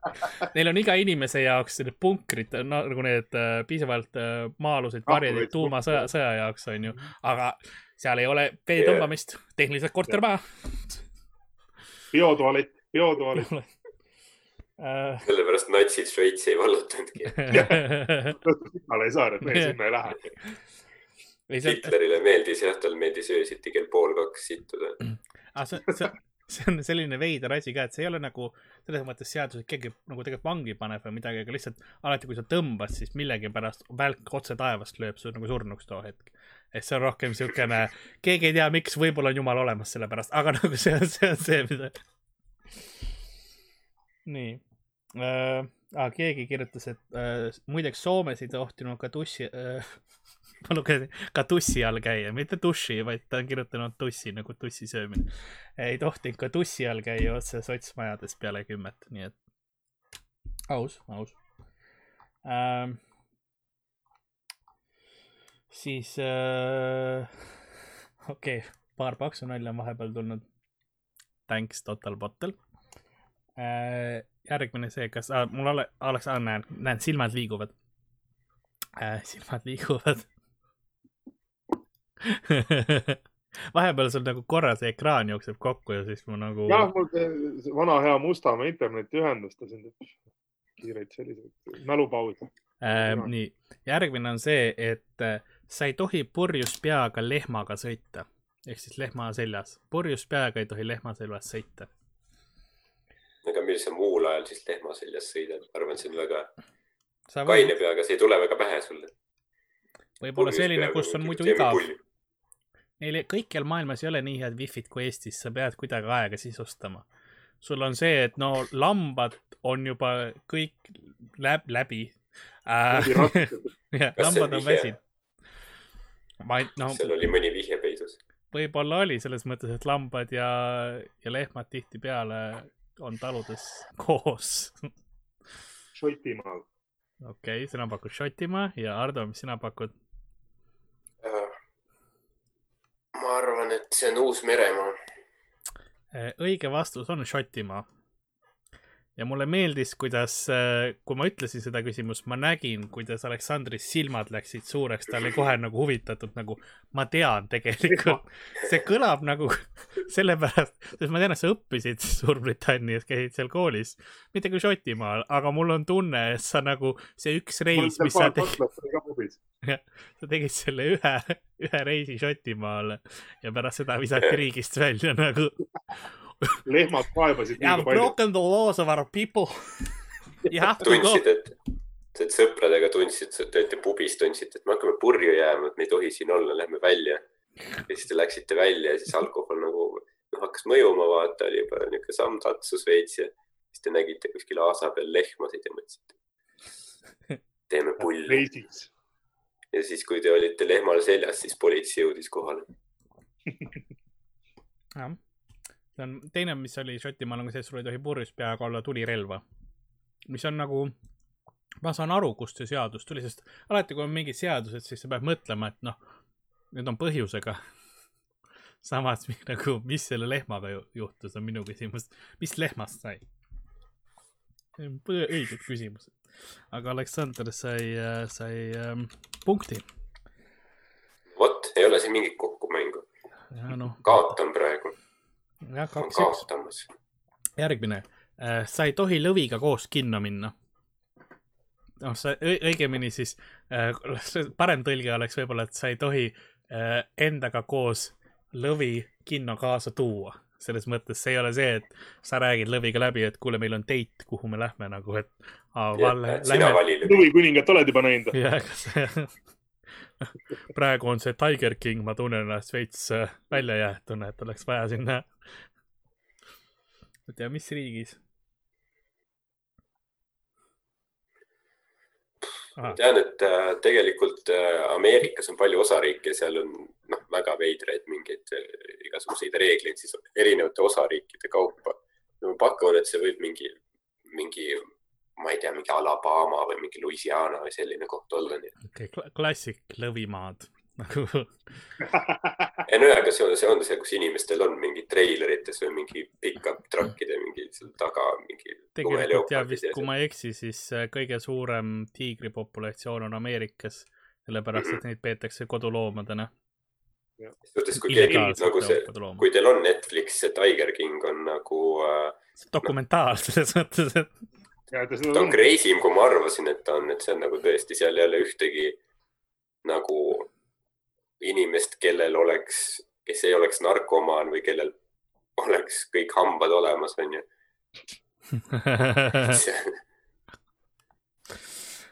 Neil on iga inimese jaoks need punkrid, nagu need äh, piisavalt äh, maa-aluseid varjeid veits tuumasõja, sõja jaoks on ju, aga seal ei ole vee tõmbamist, tehniliselt kortermaja. biotualett, biotualett. Äh, sellepärast natsid Šveitsi ei vallutanudki. signal ei saa, et me sinna ei lähe. Hitlerile meeldis jah, tal meeldis öösiti kell pool kaks sittuda. see, see, see on selline veider asi ka, et see ei ole nagu selles mõttes seadus, et keegi nagu tegelikult vangi paneb või midagi, aga lihtsalt alati, kui sa tõmbad, siis millegipärast välk otse taevast lööb su nagu surnuks too hetk. et see on rohkem siukene, keegi ei tea, miks, võib-olla on jumal olemas selle pärast, aga nagu see on, see on see, mida. Nii äh,. Ah, keegi kirjutas, et äh, muideks Soomes ei tohtinud ka tussi äh,, ma lugesin, ka tussi all käia, mitte duši, vaid ta on kirjutanud tussi nagu tussi söömine. ei tohtinud ka tussi all käia otse sotsmajades peale kümmet, nii et aus, aus ähm,. siis äh, okei okay,, paar paksu nalja on vahepeal tulnud. Thanks, Total Bottle. Järgmine see, kas äh, mul ole-, oleks äh,, näen, näen, silmad liiguvad äh,. silmad liiguvad vahepeal sul nagu korra see ekraan jookseb kokku ja siis ma nagu. jah, mul see- vana hea Mustamäe internetiühendus, ta siin kiireid selliseid mälupause. äh,. nii, järgmine on see, et äh, sa ei tohi purjus peaga lehmaga sõita ehk siis lehma seljas, purjus peaga ei tohi lehma seljas sõita. Millal sa muul ajal siis lehma seljas sõidad, ma arvan, see on väga sa kaine peaga, see ei tule väga pähe sulle. võib-olla selline, kus on muidu igav. Neil ei- kõikjal maailmas ei ole nii head wifi't kui Eestis, sa pead kuidagi aega sisustama. sul on see, et no lambad on juba kõik läb-, läbi äh,. jah, lambad on väsinud. ma ei, no seal oli mõni vihje peidus. võib-olla oli selles mõttes, et lambad ja, ja lehmad tihtipeale on taludes koos. Šotimaal. okei okay,, sina pakud Šotimaa ja Ardo, mis sina pakud? ma arvan, et see on Uus-Meremaa. Äh, õige vastus on Šotimaa. Ja mulle meeldis, kuidas, kui ma ütlesin seda küsimust, ma nägin, kuidas Aleksandri silmad läksid suureks, ta oli kohe nagu huvitatud, nagu ma tean tegelikult. see kõlab nagu sellepärast, sest ma tean, et sa õppisid Suurbritannias, käisid seal koolis, mitte küll Šotimaal, aga mul on tunne, et sa nagu see üks reis, mis sa tegid, sa tegid selle ühe, ühe reisi Šotimaale ja pärast seda visati riigist välja nagu lehmad kaebasid liiga palju. broken the laws of our people. You have to go. tundsid, et, et sõpradega tundsid, te olite pubis, tundsite, et me hakkame purju jääma, et me ei tohi siin olla, lähme välja. ja siis te läksite välja ja siis alkohol nagu noh, hakkas mõjuma, vaata, oli juba niisugune samm tatsus veits ja siis te nägite kuskil aasa peal lehmasid ja mõtlesite, teeme pulli. ja siis, kui te olite lehmal seljas, siis politsei jõudis kohale. jah, see on teine, mis oli Šotimaal on ka see, et sul ei tohi purjus peaga olla tulirelva. mis on nagu, ma saan aru, kust see seadus tuli, sest alati, kui on mingid seadused, siis sa pead mõtlema, et noh, need on põhjusega. samas nagu, mis selle lehmaga ju- juhtus, on minu küsimus, mis lehmast sai? õiged küsimused, aga Aleksander sai, sai ähm, punkti vot, ei ole siin mingit kokkumängu. noh, kaotan praegu, jah, kaks-üks. kaotamas. järgmine, sa ei tohi lõviga koos kinno minna. noh, sa õi- õigemini siis äh, parem tõlge oleks võib-olla, et sa ei tohi äh, endaga koos lõvi kinno kaasa tuua, selles mõttes see ei ole see, et sa räägid lõviga läbi, et kuule, meil on date, kuhu me lähme nagu, et sina vali. Lõvi kuningat oled juba näinud? jah, praegu on see Tiger King, ma tunnen ennast veits äh, väljajäetuna, et oleks vaja sinna. ma ei tea, mis riigis. ma tean, et äh, tegelikult äh, Ameerikas on palju osariike, seal on noh, väga veidraid mingeid äh, igasuguseid reegleid siis erinevate osariikide kaupa. ma pakun, et see võib mingi, mingi, ma ei tea, mingi Alabama või mingi Louisiana või selline koht olla, okei okay,, klassik lõvimaad nagu ei no jaa, aga see on, see on see, kus inimestel on mingi treilerites või mingi pickup truck'ide mingi seal taga mingi. tegelikult ja vist, kui ma ei eksi, siis äh, kõige suurem tiigripopulatsioon on Ameerikas, sellepärast et neid peetakse koduloomadena. suhtes, kui keegi nagu see, kui teil on Netflix, see Tiger King on nagu äh, dokumentaal selles mõttes, et ta on on. crazy im, kui ma arvasin, et ta on, et see on nagu tõesti seal ei ole ühtegi nagu inimest, kellel oleks, kes ei oleks narkomaan või kellel oleks kõik hambad olemas, onju.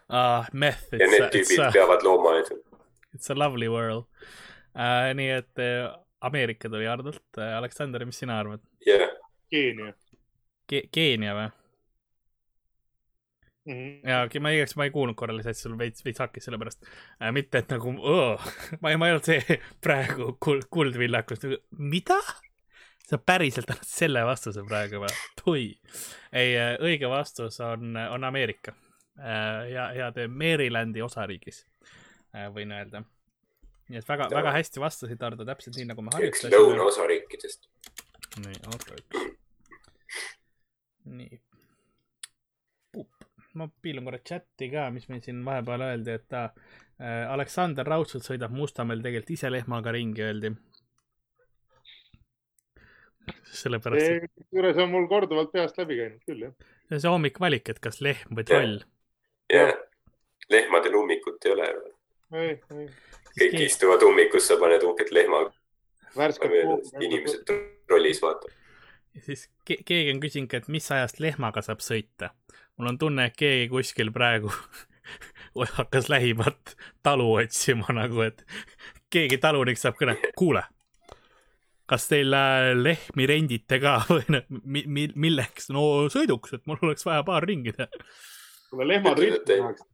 ah, meth, ja need tüübid a, peavad loomaaedu. it's a lovely world uh,. nii et uh, Ameerika tuli Hardolt uh,. Aleksander, mis sina arvad jah, Keenia Ge? Keenia või? mm. jaa, ma igaks, ma ei kuulnud korraliselt, sul veits, veits hakkis sellepärast äh,. mitte, et nagu, ma ei, ma ei olnud see praegu kuld, kuldvillakus nagu, mida? sa päriselt annad selle vastuse praegu või? tui. ei, õige vastus on, on Ameerika äh, ja, ja te Marylandi osariigis äh,, võin öelda. nii et väga, väga hästi vastasid, Ardo, täpselt nii nagu me üks harjutasime. lõunaosariikidest. nii, oota üks. nii. Ma piilun korra chati ka, mis meil siin vahepeal öeldi, et ta äh,, Aleksander raudselt sõidab Mustamäel tegelikult ise lehmaga ringi, öeldi. sellepärast, kusjuures on mul korduvalt peast läbi käinud küll jah. see on see hommikvalik, et kas lehm või troll. jah, lehmadel ummikut ei ole. ei, ei. kõik istuvad ummikus, sa paned uhket lehma inimesed trollis vaatavad. ja siis ke keegi on küsinud, et mis ajast lehmaga saab sõita. Mul on tunne, et keegi kuskil praegu hakkas lähimat talu otsima nagu, et keegi talunik saab kõne, kuule, kas teil äh, lehmi rendite ka või noh, mi mi milleks? no sõiduks, et mul oleks vaja paar ringi teha. kuule, lehmad ei- tahaks.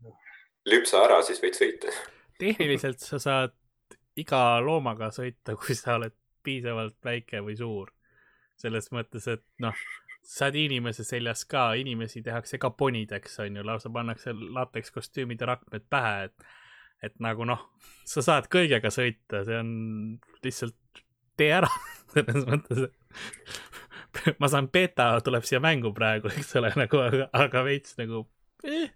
lüpsa ära, siis võid sõita. tehniliselt sa saad iga loomaga sõita, kui sa oled piisavalt väike või suur. selles mõttes, et noh, saad inimese seljas ka, inimesi tehakse ka ponideks, on ju, lausa pannakse latekskostüümid ja rakmed pähe, et et nagu noh, sa saad kõigega sõita, see on lihtsalt tee ära selles mõttes, et ma saan beeta tuleb siia mängu praegu, eks ole, nagu, aga, aga veits nagu eh,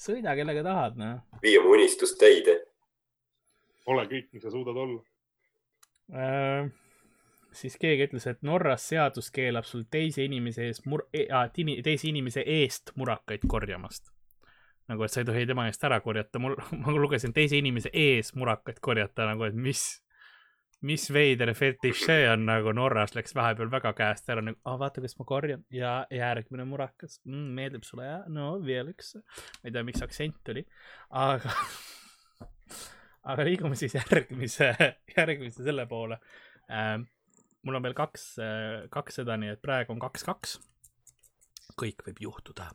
sõida kellega tahad, noh vii oma unistust täide. ole kõik, mis sa suudad olla. äh,. Siis keegi ütles, et Norras seadus keelab sul teise inimese eest mur- e,, teise inimese eest murakaid korjamast. nagu, et sa ei tohi tema eest ära korjata, mul, ma lugesin teise inimese ees murakaid korjata nagu, et mis, mis veider fetiš see on nagu Norras läks vahepeal väga käest ära, nagu ah, vaata, kas ma korjan ja järgmine murakas mm,, meeldib sulle ja no veel üks. ma ei tea, miks aktsent tuli, aga, aga liigume siis järgmise, järgmise selle poole ähm,. Mul on veel kaks, kaks seda, nii et praegu on kaks-kaks. kõik võib juhtuda.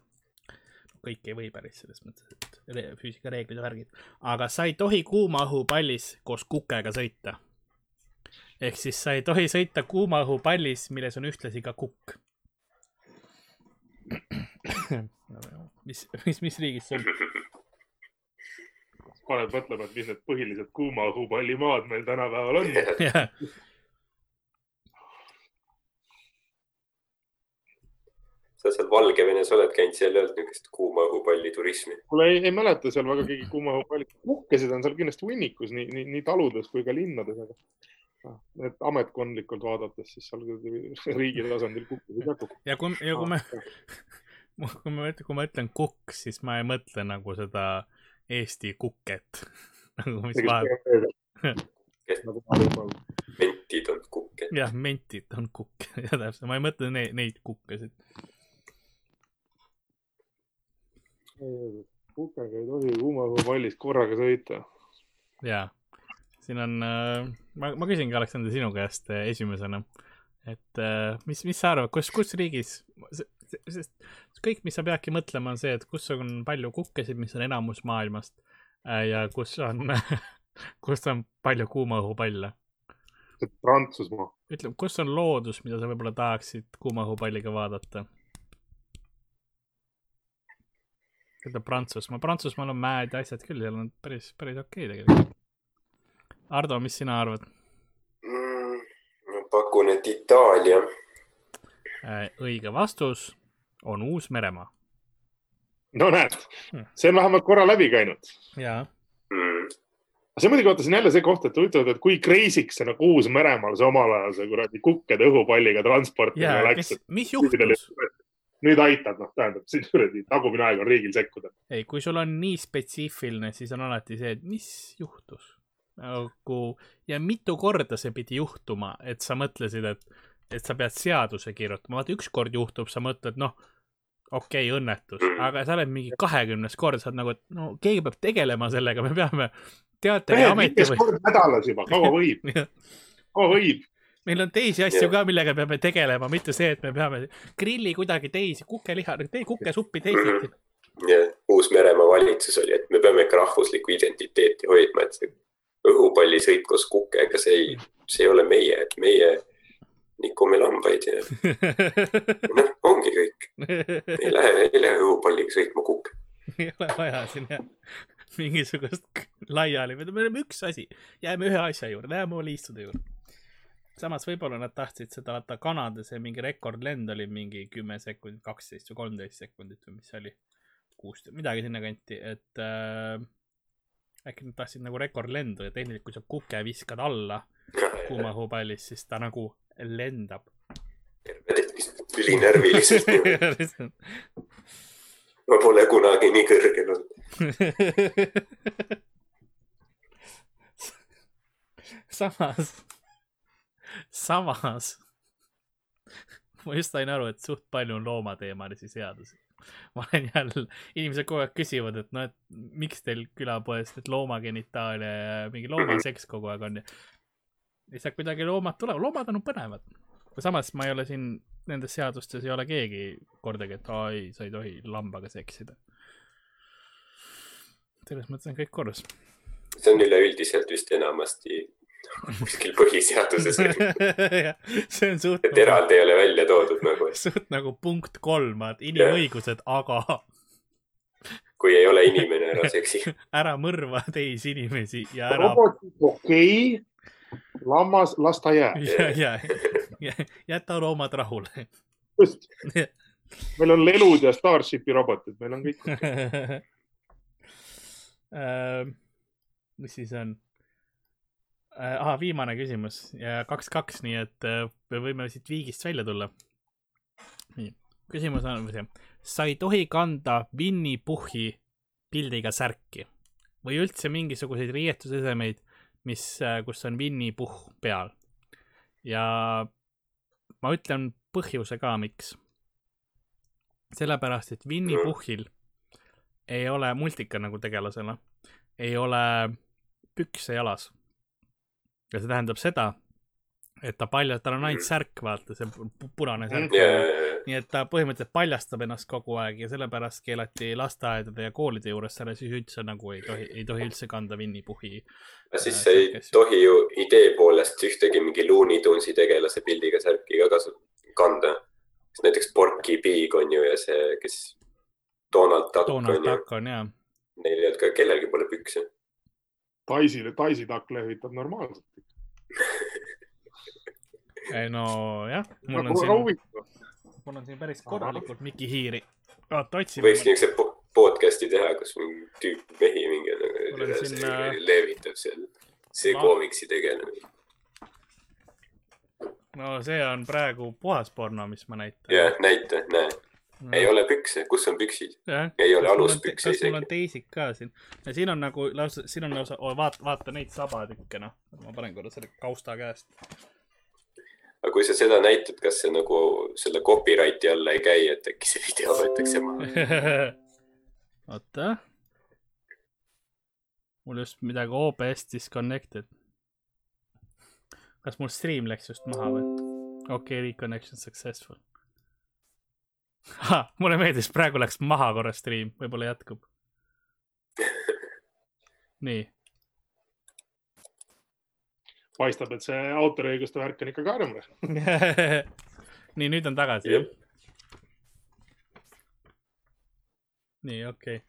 kõik ei või päris selles mõttes, et re- füüsikareeglid ja värgid, aga sa ei tohi kuuma õhupallis koos kukega sõita. ehk siis sa ei tohi sõita kuuma õhupallis, milles on ühtlasi ka kukk. mis, mis, mis riigis see on? paned mõtlema, et mis need põhilised kuuma õhupallimaad meil tänapäeval on. sa seal Valgevenes oled käinud, seal ei olnud niisugust kuuma õhupalli turismi. kuule, ei, ei mäleta seal väga keegi kuuma õhupalli, kukkesid on seal kindlasti hunnikus nii, nii, nii taludes kui ka linnades, aga noh, et ametkondlikult vaadates, siis seal riigi tasandil kukkesid jagu. ja kui, ja kui me, kui ma, kui ma ütlen kukk, siis ma ei mõtle nagu seda Eesti kukket nagu, mis vahel, nagu mentid on kukk. kukk. jah, mentid on kukk, ja täpselt, ma ei mõtle ne neid kukkasid. Kukega ei tohi kuumaõhupallis korraga sõita. ja, siin on, ma, ma küsingi, Aleksander, sinu käest äh, esimesena, et äh, mis, mis sa arvad, kus, kus riigis, sest kõik, mis sa peadki mõtlema, on see, et kus on palju kukkesid, mis on enamus maailmast äh, ja kus on, kus on palju kuumaõhupalle. Prantsusmaa. ütle, kus on loodus, mida sa võib-olla tahaksid kuumaõhupalliga vaadata? Ütle Prantsusmaa, Prantsusmaal on mäed ja asjad küll, seal on päris, päris okei tegelikult. Ardo, mis sina arvad? Mm, ma pakun, et Itaalia. Äh, õige vastus on Uus-Meremaa. no näed Hmm., see on vähemalt korra läbi käinud. jaa, Mm. see muidugi vaata, see on jälle see koht, et huvitav, et kui crazy'ks see nagu Uus-Meremaal see omal ajal see kuradi kukkede õhupalliga läks mis, mis juhtus? Nüüd aitab, noh, tähendab, siin kuradi tagumine aeg on riigil sekkuda. ei, kui sul on nii spetsiifiline, siis on alati see, et mis juhtus. nagu ja mitu korda see pidi juhtuma, et sa mõtlesid, et, et sa pead seaduse kirjutama, vaata ükskord juhtub, sa mõtled, noh, okei okay,, õnnetus, aga sa oled mingi kahekümnes kord, sa oled nagu, et no keegi peab tegelema sellega, me peame teatri ameti või kord nädalas juba, kaua võib, kaua võib? Meil on teisi asju Jah. ka, millega peame tegelema, mitte see, et me peame grilli kuidagi teisi kukeliha, tee kukesuppi teisiti. ja Uus-Meremaa valitsus oli, et me peame ikka rahvuslikku identiteeti hoidma, et see õhupallisõit koos kukega, see ei, see ei ole meie, et meie nikume lambaid ja noh, ongi kõik. ei lähe, ei lähe õhupalliga sõitma kukke. ei ole vaja siin jah mingisugust laiali, me oleme üks asi, jääme ühe asja juurde, läheme oma liistude juurde. Samas võib-olla nad tahtsid seda, vaata Kanada see mingi rekordlend oli mingi kümme sekundit, kaksteist või kolmteist sekundit või mis see oli, kuusteist, midagi sinnakanti, et äh, äkki nad tahtsid nagu rekordlendu ja tehniliselt, kui sa kuke viskad alla kuumaõhupallis, siis ta nagu lendab. ülinärviliselt. ma pole kunagi nii kõrgel olnud. samas, samas ma just sain aru, et suht palju on loomateemalisi seadusi. ma olen jälle, inimesed kogu aeg küsivad, et noh, et miks teil külapoest need loomagenitaalia ja mingi loomaseks kogu aeg on ja lihtsalt kuidagi loomad tulevad, loomad on põnevad. samas ma ei ole siin nendes seadustes ei ole keegi kordagi, et aa ei, sa ei tohi lambaga seksida. selles mõttes on kõik korras. see on üleüldiselt vist enamasti kuskil põhiseaduses, see on suht et eraldi ei ole välja toodud nagu, suht nagu punkt kolm, et inimõigused, aga kui ei ole inimene, ära seksi. ära mõrva teisi inimesi ja ära robotid, okei okay., lammas, las ta jääb. ja, ja, ja jäta loomad rahule. just, meil on lelud ja Starshipi robotid, meil on kõik. Äh, mis siis on? ahah, viimane küsimus ja kaks-kaks, nii et äh, me võime siit viigist välja tulla. nii, küsimus on see, sa ei tohi kanda Winny Puhhi pildiga särki või üldse mingisuguseid riietusesemeid, mis, kus on Winny Puhh peal. ja ma ütlen põhjuse ka, miks. sellepärast, et Winny Puhhil ei ole multika nagu tegelasena, ei ole pükse jalas. Ja see tähendab seda, et ta palja-, tal on ainult särk, vaata, see pu- punane särk ja, nii et ta põhimõtteliselt paljastab ennast kogu aeg ja sellepärast keelati lasteaedade ja koolide juures selle siis üldse nagu ei tohi, ei tohi üldse kanda Winny Puhhi. siis sa ei tohi ju idee poolest ühtegi mingi Looney Tunesi tegelase pildiga särki ka kasu-, kanda. näiteks Porky Pig on ju ja see, kes Donald Duck Donald on ju, Duck on jaa. neil ei olnud ka, kellelgi pole pükse. Daisile, Daisy takk lehvitab normaalselt. nojah, mul on siin, mul on siin päris korralikult Miki Hiiri. oota, võiks otsime. niisuguse po- podcast'i teha, kus mingi tüüp mehi mingi siin, äh, leevitab seal, see ma- koomiksi tegelane. no see on praegu puhas porno, mis ma näitan. jah, näita, näe, ei ole pükse, kus on püksid? ei ole aluspükse kas mul on isegi. teisik ka siin ja siin on nagu lausa, siin on lausa, vaata, vaata neid sabatükke, noh. ma panen korra selle kausta käest. Aga kui sa seda näitad, kas see nagu selle copyrighti alla ei käi, et äkki see video võetakse maha? oota. mul just midagi OBS disconnected. kas mul stream läks just maha või? okei okay,, reconnection successful. mulle meeldis, praegu läks maha korra stream, võib-olla jätkub. nii paistab, et see autoriõiguste värk on ikka karm nii, nüüd on tagasi jah? nii, okei okay.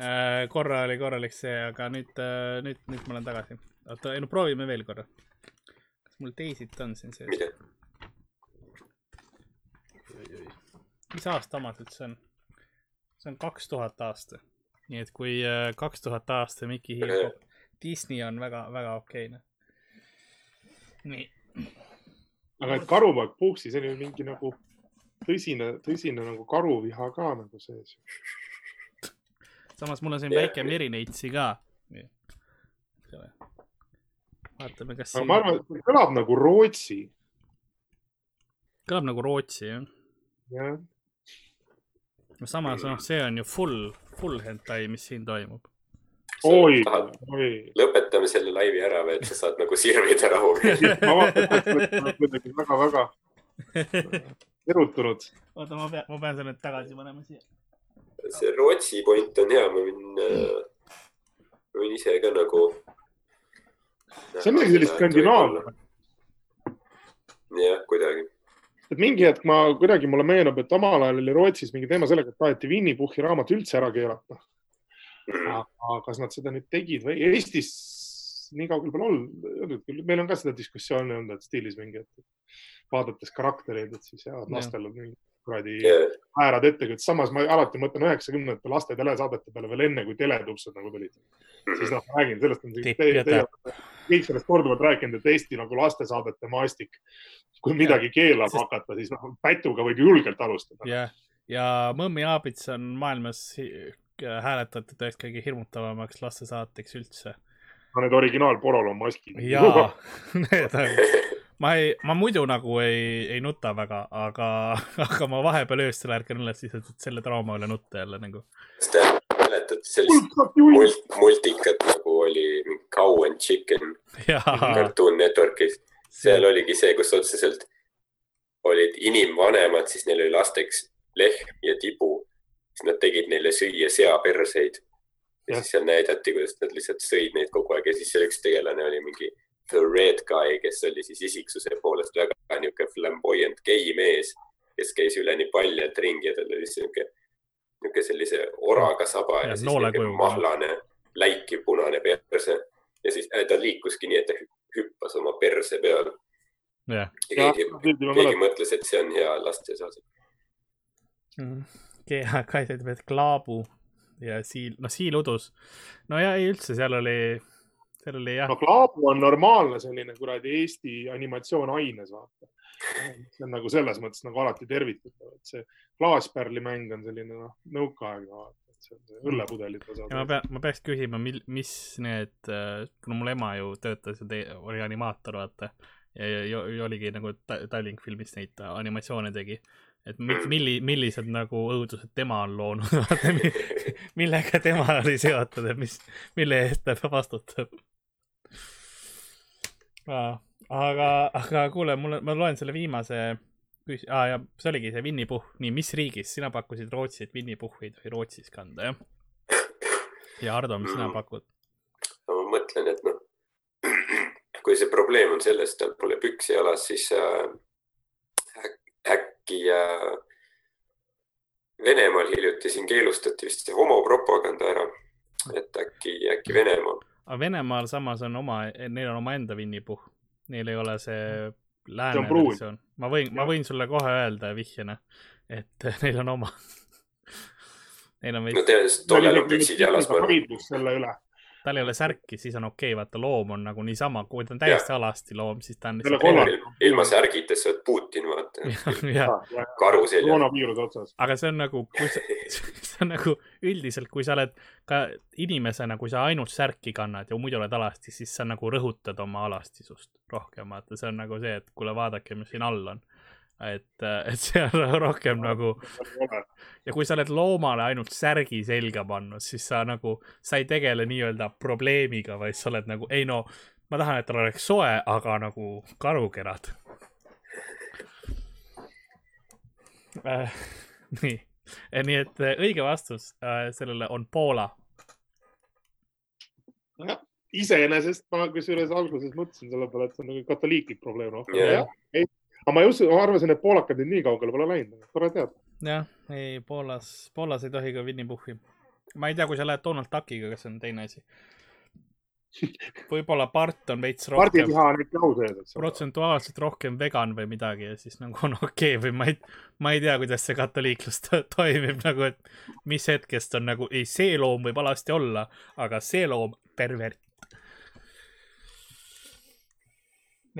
äh,. korra oli korralik see, aga nüüd, äh, nüüd, nüüd ma olen tagasi. oota, ei no proovime veel korra. kas mul teisit on siin sees? mis aasta oma see üldse on? see on kaks tuhat aasta. nii et kui äh, kaks tuhat aasta Mickey Hill Disney on väga, väga okeine nii. aga et karupoeg Puhksis oli mingi nagu tõsine, tõsine nagu karuviha ka nagu sees. samas mul on siin yeah. väike merineitsi ka. vaatame, kas. Siin... ma arvan, et see kõlab nagu Rootsi. kõlab nagu Rootsi jah. jah. no samas noh, see on ju full, full hentai, mis siin toimub oi, oi. lõpetame selle laivi ära või, et sa saad nagu sirvida rahuga ma vaatan, et sa oled kuidagi väga-väga erutunud. oota, ma pean, ma pean selle nüüd tagasi panema siia. see Rootsi point on hea, ma võin äh,, ma võin ise ka nagu. see on midagi sellist skandinaavne. jah, kuidagi et mingi hetk ma kuidagi mulle meenub, et omal ajal oli Rootsis mingi teema sellega, et taheti Winny Puhhi raamat üldse ära keelata aga kas nad seda nüüd tegid või? Eestis nii kaugel pole olnud, meil on ka seda diskussiooni olnud, et stiilis mingi, et vaadates karaktereid, et siis jah, lastel on mingi kuradi väärad ettekujutid, samas ma alati mõtlen üheksakümnendate laste telesaadete peale veel enne, kui teletupsud nagu tulid. siis noh, räägin, sellest kõik sellest korduvalt rääkinud, et Eesti nagu lastesaadete maastik. kui midagi keelama Sest... hakata, siis noh, pätuga võib julgelt alustada. jah, ja Mõmmi Aabits on maailmas Äh, hääletatud üheks kõige hirmutavamaks lastesaateks üldse. no need originaal Porolo maskid. jaa, need on, ma ei, ma muidu nagu ei, ei nuta väga, aga, aga ma vahepeal öösel ärkan üles lihtsalt, et selle draama üle nutta jälle nagu. kas te mäletate sellist mult, multikat nagu oli Cow and Chicken Cartoon Networkis? seal oligi see, kus otseselt olid inimvanemad, siis neil oli lasteks lehm ja tibu siis nad tegid neile süüa seaperseid. ja siis seal näidati, kuidas nad lihtsalt sõid neid kogu aeg ja siis see üks tegelane oli mingi The Red Guy, kes oli siis isiksuse poolest väga niisugune flamboyant gei mees, kes käis üleni paljalt ringi ja tal oli sihuke, niisugune sellise oraga saba ja, ja siis niisugune mahlane, läikiv punane perse. ja siis äh, ta liikuski nii, et ta hüppas oma perse peal. ja keegi, keegi mõtles, et see on hea lastesaade mm kehakaitseid pead klaabu ja siil, noh, siiludus. no ja ei üldse, seal oli, seal oli jah. no klaabu on normaalne selline kuradi Eesti animatsioon aines, vaata. see on nagu selles mõttes nagu alati tervitatav, et see klaaspärli mäng on selline noh, nõukaaegne vaata see on see õllepudelite osa. ma pean, ma peaks küsima, mil, mis need, kuna mul ema ju töötas ja oli animaator, vaata. ja, ja, ja oligi nagu Tallink filmis neid animatsioone tegi et milli, millised nagu õudused tema on loonud millega tema oli seotud ja mis, mille eest ta vastutab. aga, aga kuule, mul, ma loen selle viimase küs-, aa ah, ja see oligi see Winny Puhh, nii, mis riigis, sina pakkusid Rootsi, et Winny Puhhi tohi Rootsis kanda, jah? ja Ardo, mis sina pakud? no ma mõtlen, et noh, kui see probleem on selles, et tal pole püksi jalas, siis äh, äkki äh, Venemaal hiljuti siin keelustati vist see homopropaganda ära, et äkki, äkki Venemaal. aga Venemaal samas on oma, neil on omaenda vinnipuhh, neil ei ole see lääne versioon. ma võin, ma võin sulle kohe öelda vihjena, et neil on oma Neil on veits. no tõenäoliselt tollal on püksid jalas. vaidlus selle üle, tal ei ole särki, siis on okei okay,, vaata loom on nagu niisama, kui ta on täiesti alasti loom, siis ta on Selle lihtsalt ilma särgita sa oled Putin, vaata. jah, karu seljas. koroonaviiruse otsas. aga see on nagu, kui sa, see on nagu üldiselt, kui sa oled ka inimesena, kui sa ainult särki kannad ja muidu oled alasti, siis sa nagu rõhutad oma alastisust rohkem, vaata, see on nagu see, et kuule, vaadake, mis siin all on. et, et see on rohkem nagu ja kui sa oled loomale ainult särgi selga pannud, siis sa nagu, sa ei tegele nii-öelda probleemiga, vaid sa oled nagu, ei no, ma tahan, et tal oleks soe, aga nagu karukerad äh. nii, nii et äh, õige vastus äh, sellele on Poola. iseenesest ma kusjuures alguses mõtlesin selle peale, et see on nagu katoliiklik probleem rohkem Jah. yeah.. Aga ma ei usu, ma arvasin, et poolakad nüüd nii kaugele pole läinud, tore teada. jah, ei Poolas, Poolas ei tohi ka Winny Puhhi. ma ei tea, kui sa lähed Donald Duckiga, kas see on teine asi. võib-olla part on veits rohkem protsentuaalselt rohkem vegan või midagi ja siis nagu on okei okay, või ma ei, ma ei tea, kuidas see katoliiklus to toimib nagu, et mis hetkest on nagu, ei, see loom võib alasti olla, aga see loom pervert.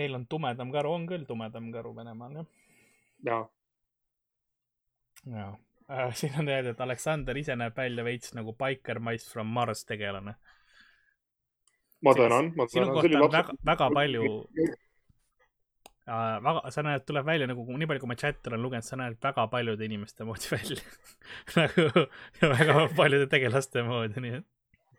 Neil on tumedam karu, on küll tumedam karu Venemaal jah. ja, jaa äh,. siin on öeldud, et Aleksander ise näeb välja veits nagu Biker Mice from Mars tegelane. ma tänan, ma sinu tänan. kohta on väga, väga palju äh, väga, sa näed, tuleb välja nagu nii palju, kui ma chat'e olen lugenud, sa näed väga paljude inimeste moodi välja nagu väga paljude tegelaste moodi, nii et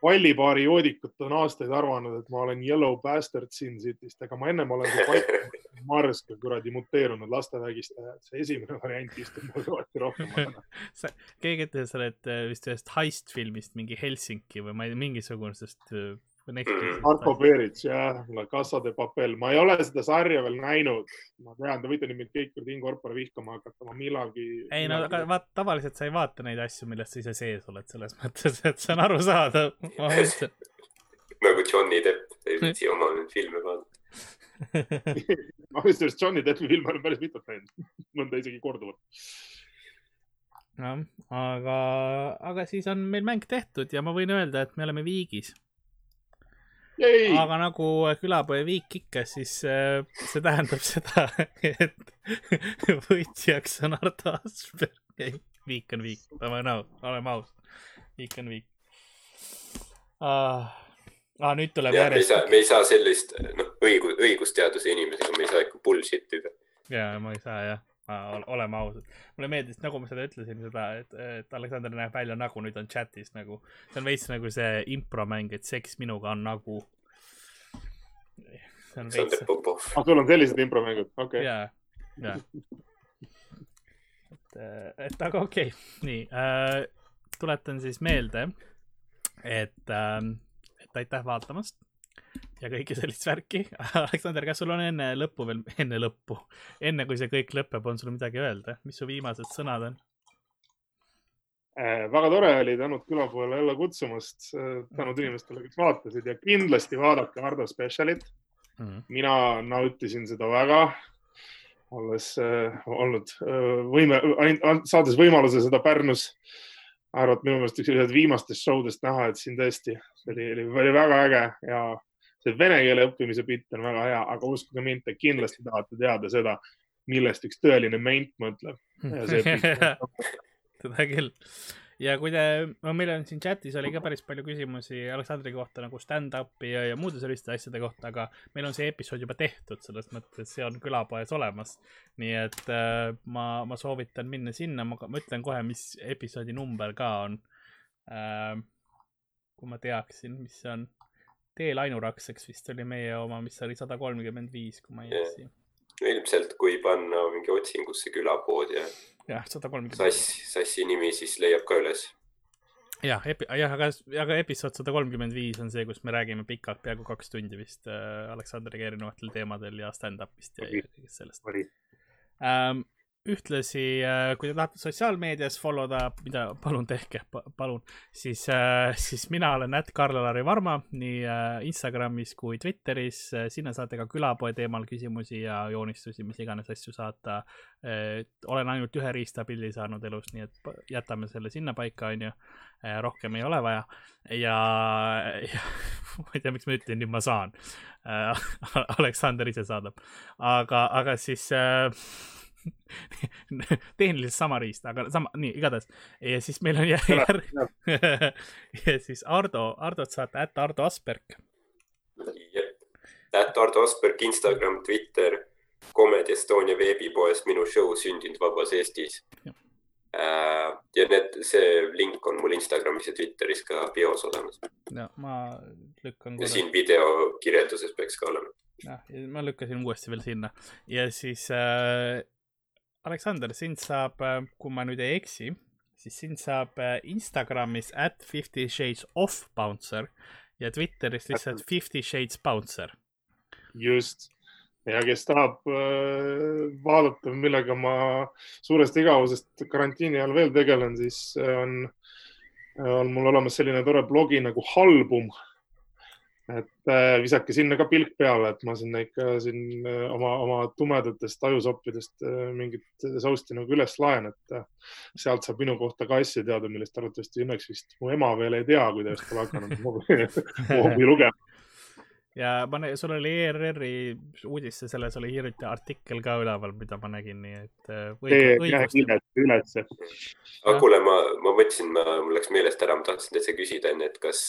pallipaari joodikut on aastaid arvanud, et ma olen Yellow Bastard Sin City'st, aga ma ennem olen Mike Mars ka kuradi muteerunud lastevägistaja, et see esimene variant istub mul kõvasti rohkem. keegi ütles, sa oled äh, vist ühest heist filmist mingi Helsingi või ma ei tea, mingisugusest äh, Marko Perits, jah, La Casa de Papel, ma ei ole seda sarja veel näinud. ma tean, te võite nüüd mind kõik kuradi incorpore vihkama hakata, ma millalgi. ei no aga vaat tavaliselt sa ei vaata neid asju, millest sa ise sees oled, selles mõttes, et see on arusaadav. ma mõtlen, nagu Johnny Depp ei viitsi oma filme vaadata. ma kusjuures Johnny Deppi filme olen päris mitut näinud, mõnda isegi korduvalt. jah, aga, aga siis on meil mäng tehtud ja ma võin öelda, et me oleme viigis. Aga nagu külapoe viik ikka, siis äh, see tähendab seda, et võitjaks on Ardo Asperg. ei, viik on viik, oleme aus, viik on viik ah,. Ah, nüüd tuleb saa, järjest, me ei saa sellist, noh, õigus, õigusteaduse inimesega me ei saa ikka bullshit ida. ja ma ei saa jah, oleme ausad. mulle meeldis, nagu ma seda ütlesin, seda, et, et Aleksander näeb välja nagu nüüd on chat'is nagu, see on veits nagu see impromäng, et seks minuga on nagu. see on veits, Popov. ah, sul on sellised impromängud, okei okay.. ja, ja. et, et aga okei okay., nii äh,, tuletan siis meelde, et äh,, et aitäh vaatamast ja kõike sellist värki. Aleksander, kas sul on enne lõppu veel, enne lõppu, enne kui see kõik lõpeb, on sul midagi öelda, mis su viimased sõnad on? Äh, väga tore oli, tänud külapoole jälle kutsumast, tänud inimestele, kes vaatasid ja kindlasti vaadake Hardo spetsialit. mina nautisin seda väga, olles äh, olnud äh, võime, saades võimaluse seda Pärnus arvata minu meelest üks viimastest show dest näha, et siin tõesti see oli, oli, oli väga äge ja see vene keele õppimise bitt on väga hea, aga uskuge mind, te kindlasti tahate teada seda, millest üks tõeline ment mõtleb. Seda küll. ja kui te, no meil on siin chat'is oli ka päris palju küsimusi Aleksandri kohta nagu stand-up'i ja, ja muude selliste asjade kohta, aga meil on see episood juba tehtud, selles mõttes see on külapoes olemas. nii et äh, ma, ma soovitan minna sinna, ma ma ütlen kohe, mis episoodi number ka on äh,. kui ma teaksin, mis see on. Teel ainurakseks vist oli meie oma, mis oli sada kolmkümmend viis, kui ma ei eksi. ilmselt, kui panna mingi otsingusse külapood ja jah, sada kolmkümmend sass, sassi nimi, siis leiab ka üles. jah, jah, aga, aga episood sada kolmkümmend viis on see, kus me räägime pikalt, peaaegu kaks tundi vist äh, Aleksandriga erinevatel teemadel ja stand-up'ist ja, kõigest sellest ähm,. Ühtlasi, äh, kui te tahate sotsiaalmeedias follow da, mida palun tehke, palun, siis, äh, siis mina olen at Karl-Alari Varma nii Instagramis kui Twitteris. sinna saate ka külapoe teemal küsimusi ja joonistusi, mis iganes asju saata. olen ainult ühe riistapildi saanud elus, nii et jätame selle sinnapaika, onju. rohkem ei ole vaja ja, ja ma ei tea, miks ma ütlen, nüüd ma saan. Aleksander ise saadab, aga, aga siis äh, tehniliselt sama riist, aga sama, nii, igatahes. ja siis meil on järg ja siis Ardo, Ardot saate ätt Ardo Asperg. ätt Ardo Asperg, Instagram, Twitter, Comedy Estonia veebipoes minu show Sündinud vabas Eestis. Äh, ja need, see link on mul Instagramis ja Twitteris ka bios olemas. no ma lükkan. ja siin video kirjelduses peaks ka olema. jah, ma lükkasin uuesti veel sinna ja siis äh, Aleksander, sind saab, äh, kui ma nüüd ei eksi, siis sind saab äh, Instagramis at fifty shades of bouncer ja Twitteris lihtsalt fifty shades bouncer. just. Ja kes tahab äh, vaadata, millega ma suurest igavusest karantiini ajal veel tegelen, siis on, on mul olemas selline tore blogi nagu Halbum et äh, visake sinna ka pilk peale, et ma sinna ikka siin äh, oma, oma tumedatest ajusoppidest äh, mingit sousti nagu üles laen, et sealt saab minu kohta ka asju teada, millest arvatavasti õnneks vist mu ema veel ei tea, kui ta just pole hakanud hoovi lugema ja ma, sul oli ERR-i uudisse, selles oli hiljuti artikkel ka üleval, mida ma nägin, nii et õig, üles, üles. aga kuule, ma, ma mõtlesin, mul läks meelest ära, ma tahtsin täitsa küsida enne, et kas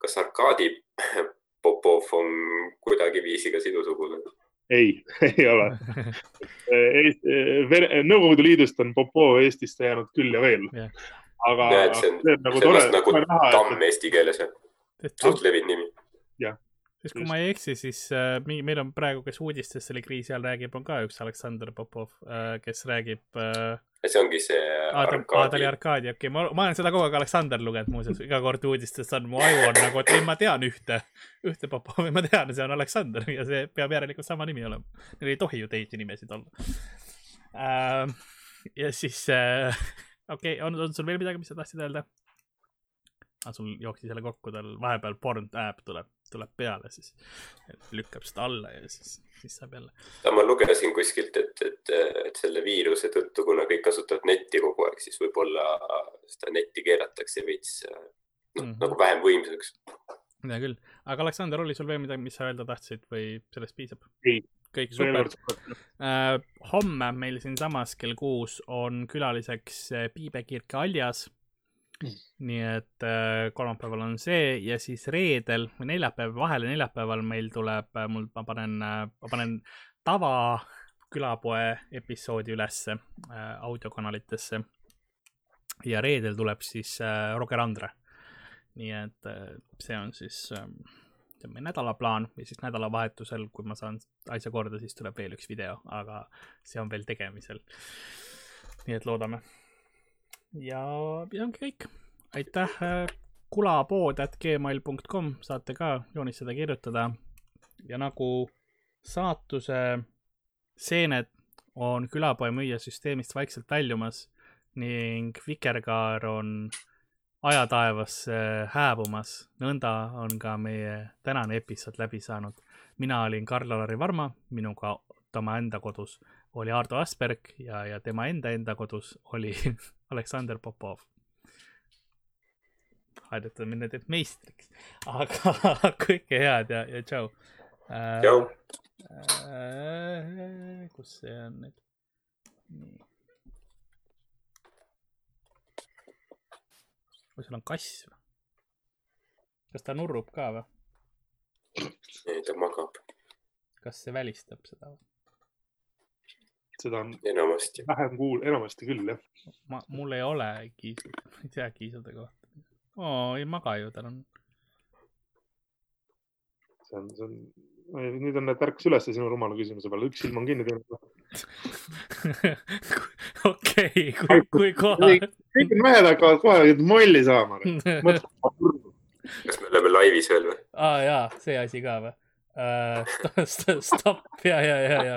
kas Arkadi Popov on kuidagiviisi ka sinu sugulane? ei, ei ole Nõukogude Liidust on Popov Eestisse jäänud küll ja veel yeah.. aga. see on, see on nagu, tore, nagu näha, tamm et... eesti keeles, jah? suht levinud nimi. jah siis kui Just. ma ei eksi, siis äh, meil on praegu, kes uudistes selle kriisi all räägib, on ka üks Aleksandr Popov äh,, kes räägib äh,. see ongi see aa, ta oli Arkadi, okei okay., ma, ma olen seda kogu aeg Aleksander lugenud muuseas, iga kord uudistes on mu aju on nagu, et ei, ma tean ühte, ühte Popovi, ma tean, see on Aleksander ja see peab järelikult sama nimi olema. Neil ei tohi ju teisi nimesid olla äh,. ja siis äh, okei okay,, on, on sul veel midagi, mis sa tahtsid öelda? aga sul jooksis jälle kokku, tal vahepeal porn tab tuleb, tuleb peale, siis lükkab seda alla ja siis, siis saab jälle. ma lugesin kuskilt, et, et, et selle viiruse tõttu, kuna kõik kasutavad netti kogu aeg, siis võib-olla seda netti keeratakse veits noh mm -hmm. nagu vähem võimsaks. hea küll, aga Aleksander, oli sul veel midagi, mis sa öelda tahtsid või sellest piisab? ei. kõik super. Uh, homme meil siinsamas kell kuus on külaliseks Piibe Kirke Aljas nii et äh, kolmapäeval on see ja siis reedel või neljapäev, vahele neljapäeval meil tuleb äh,, mul, ma panen äh,, ma panen tava külapoe episoodi ülesse äh, audiokanalitesse. ja reedel tuleb siis äh, Roger Andre. nii et äh, see on siis äh, meie nädalaplaan ja siis nädalavahetusel, kui ma saan asja korda, siis tuleb veel üks video, aga see on veel tegemisel. nii et loodame ja, ja ongi kõik. aitäh, äh, kulapood.gmail.com saate ka joonistada, kirjutada ja nagu saatuse seened on külapoe müüja süsteemist vaikselt väljumas ning Vikerkaar on ajataevasse hääbumas. nõnda on ka meie tänane episood läbi saanud. mina olin Karl-Alari Varma, minuga tema enda kodus oli Ardo Asperg ja, ja tema enda enda kodus oli Aleksander Popov. harjutame nüüd, et meistriks, aga kõike head ja, ja tšau äh,. tšau äh,. kus see on nüüd? või seal on kass või? kas ta nurrub ka või? ei, ta magab. kas see välistab seda või? Seda on enamasti vähem kuul-, enamasti küll, jah. ma, mul ei ole kiisud, ma ei tea kiisude kohta. oo, ei maga ju, tal on. see on, see on, nüüd on, et ärkas üles sinu rumala küsimuse peale, üks silm on kinni teinud. okei, kui, kui kohe. kõik mehed hakkavad kohe molli saama. kas me oleme laivis veel või? aa ah, jaa, see asi ka või uh,? Stopp, ja, ja, ja, ja